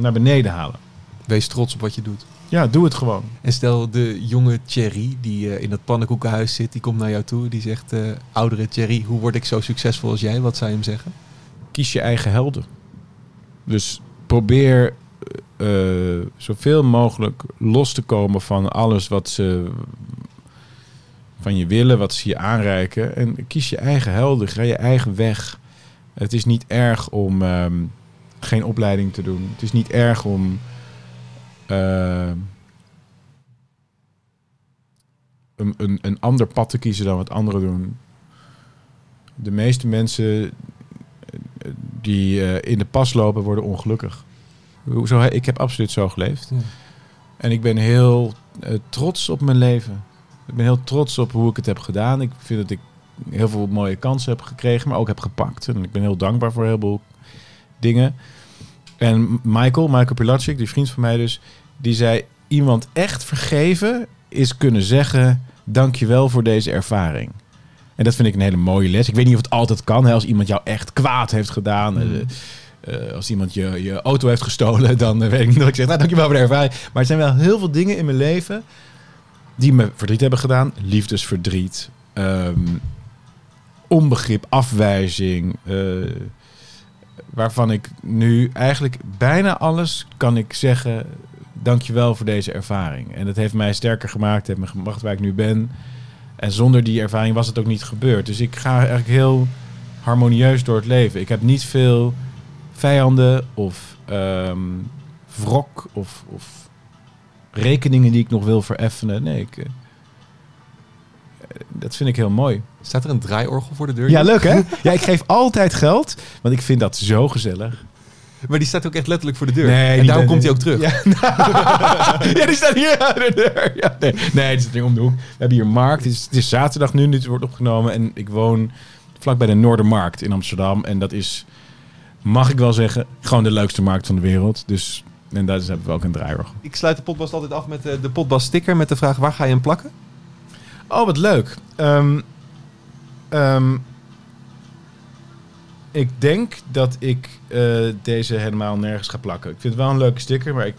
naar beneden halen. Wees trots op wat je doet. Ja, doe het gewoon. En stel de jonge Thierry die eh, in dat pannenkoekenhuis zit, die komt naar jou toe. Die zegt, eh, oudere Thierry, hoe word ik zo succesvol als jij? Wat zou je hem zeggen? Kies je eigen helden. Dus probeer eh, zoveel mogelijk los te komen van alles wat ze van je willen, wat ze je aanreiken. En kies je eigen helden, ga je eigen weg. Het is niet erg om ehm, geen opleiding te doen. Het is niet erg om ehm, een, een, een ander pad te kiezen dan wat anderen doen. De meeste mensen die eh, in de pas lopen, worden ongelukkig. Hoezo? Ik heb absoluut zo geleefd. Ja. En ik ben heel eh, trots op mijn leven. Ik ben heel trots op hoe ik het heb gedaan. Ik vind dat ik heel veel mooie kansen heb gekregen, maar ook heb gepakt. En ik ben heel dankbaar voor heel veel dingen. En Michael, Michael Pilacic, die vriend van mij dus, die zei... Iemand echt vergeven is kunnen zeggen... Dankjewel voor deze ervaring. En dat vind ik een hele mooie les. Ik weet niet of het altijd kan. Hè? Als iemand jou echt kwaad heeft gedaan. Mm. eh, eh, als iemand je, je auto heeft gestolen. Dan eh, weet ik niet dat ik zeg, nou, dankjewel voor de ervaring. Maar er zijn wel heel veel dingen in mijn leven... die me verdriet hebben gedaan. Liefdesverdriet. ehm, onbegrip, afwijzing. Waarvan ik nu eigenlijk bijna alles kan ik zeggen... Dankjewel voor deze ervaring. En dat heeft mij sterker gemaakt. Heeft me gebracht waar ik nu ben. En zonder die ervaring was het ook niet gebeurd. Dus ik ga eigenlijk heel harmonieus door het leven. Ik heb niet veel vijanden of ehm, wrok of, of rekeningen die ik nog wil vereffenen. Nee, ik, eh, dat vind ik heel mooi. Staat er een draaiorgel voor de deur? Ja, leuk hè? Ja, ik geef altijd geld, want ik vind dat zo gezellig. Maar die staat ook echt letterlijk voor de deur. Nee, en daarom komt hij ook terug. Ja, ja die staat hier aan de deur. Ja, nee, nee, die staat hier om de hoek. We hebben hier markt. Het is, het is zaterdag nu, nu het wordt opgenomen. En ik woon vlakbij de Noordermarkt in Amsterdam. En dat is, mag ik wel zeggen, gewoon de leukste markt van de wereld. Dus, en daar hebben we ook een draaiorgel. Ik sluit de potbast altijd af met eh, de potbast sticker met de vraag waar ga je hem plakken? Oh, wat leuk. Ehm, ehm, ik denk dat ik eh, deze helemaal nergens ga plakken. Ik vind het wel een leuke sticker, maar ik,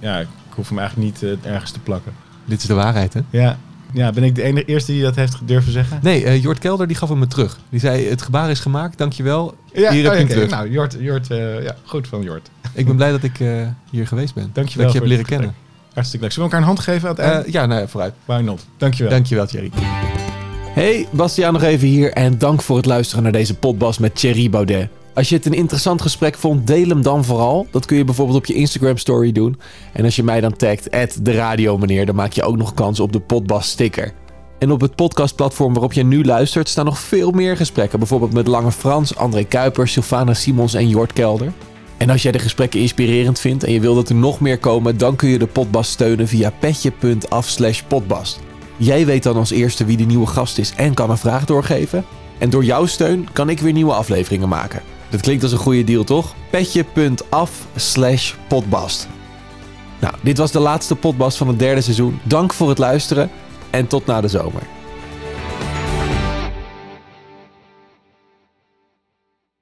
ja, ik hoef hem eigenlijk niet eh, ergens te plakken. Dit is de waarheid, hè? Ja. ja, ben ik de enige eerste die dat heeft durven zeggen? Nee, eh, Jort Kelder die gaf hem me terug. Die zei, het gebaar is gemaakt, dankjewel. Ja, Hier heb oh, je hem oké. terug. Nou, Jort, Jort ja, goed van Jort. Ik ben blij dat ik hier geweest ben. Dankjewel Dat ik je heb voor leren kennen. Hartstikke leuk. Zullen we elkaar een hand geven aan het eind? Eh, ja, nou ja, vooruit. Why not? Dankjewel. Dankjewel, Thierry. Hey, Bastiaan nog even hier en dank voor het luisteren naar deze potbas met Thierry Baudet. Als je het een interessant gesprek vond, deel hem dan vooral. Dat kun je bijvoorbeeld op je Instagram story doen. En als je mij dan tagt, de radio meneer, dan maak je ook nog kans op de potbas sticker. En op het podcastplatform waarop je nu luistert staan nog veel meer gesprekken. Bijvoorbeeld met Lange Frans, André Kuipers, Sylvana Simons en Jort Kelder. En als jij de gesprekken inspirerend vindt en je wil dat er nog meer komen, dan kun je de potbas steunen via petje.af slash potbas. Jij weet dan als eerste wie de nieuwe gast is en kan een vraag doorgeven. En door jouw steun kan ik weer nieuwe afleveringen maken. Dat klinkt als een goede deal, toch? Petje.af slash potbast. Nou, dit was de laatste potbast van het derde seizoen. Dank voor het luisteren. en tot na de zomer.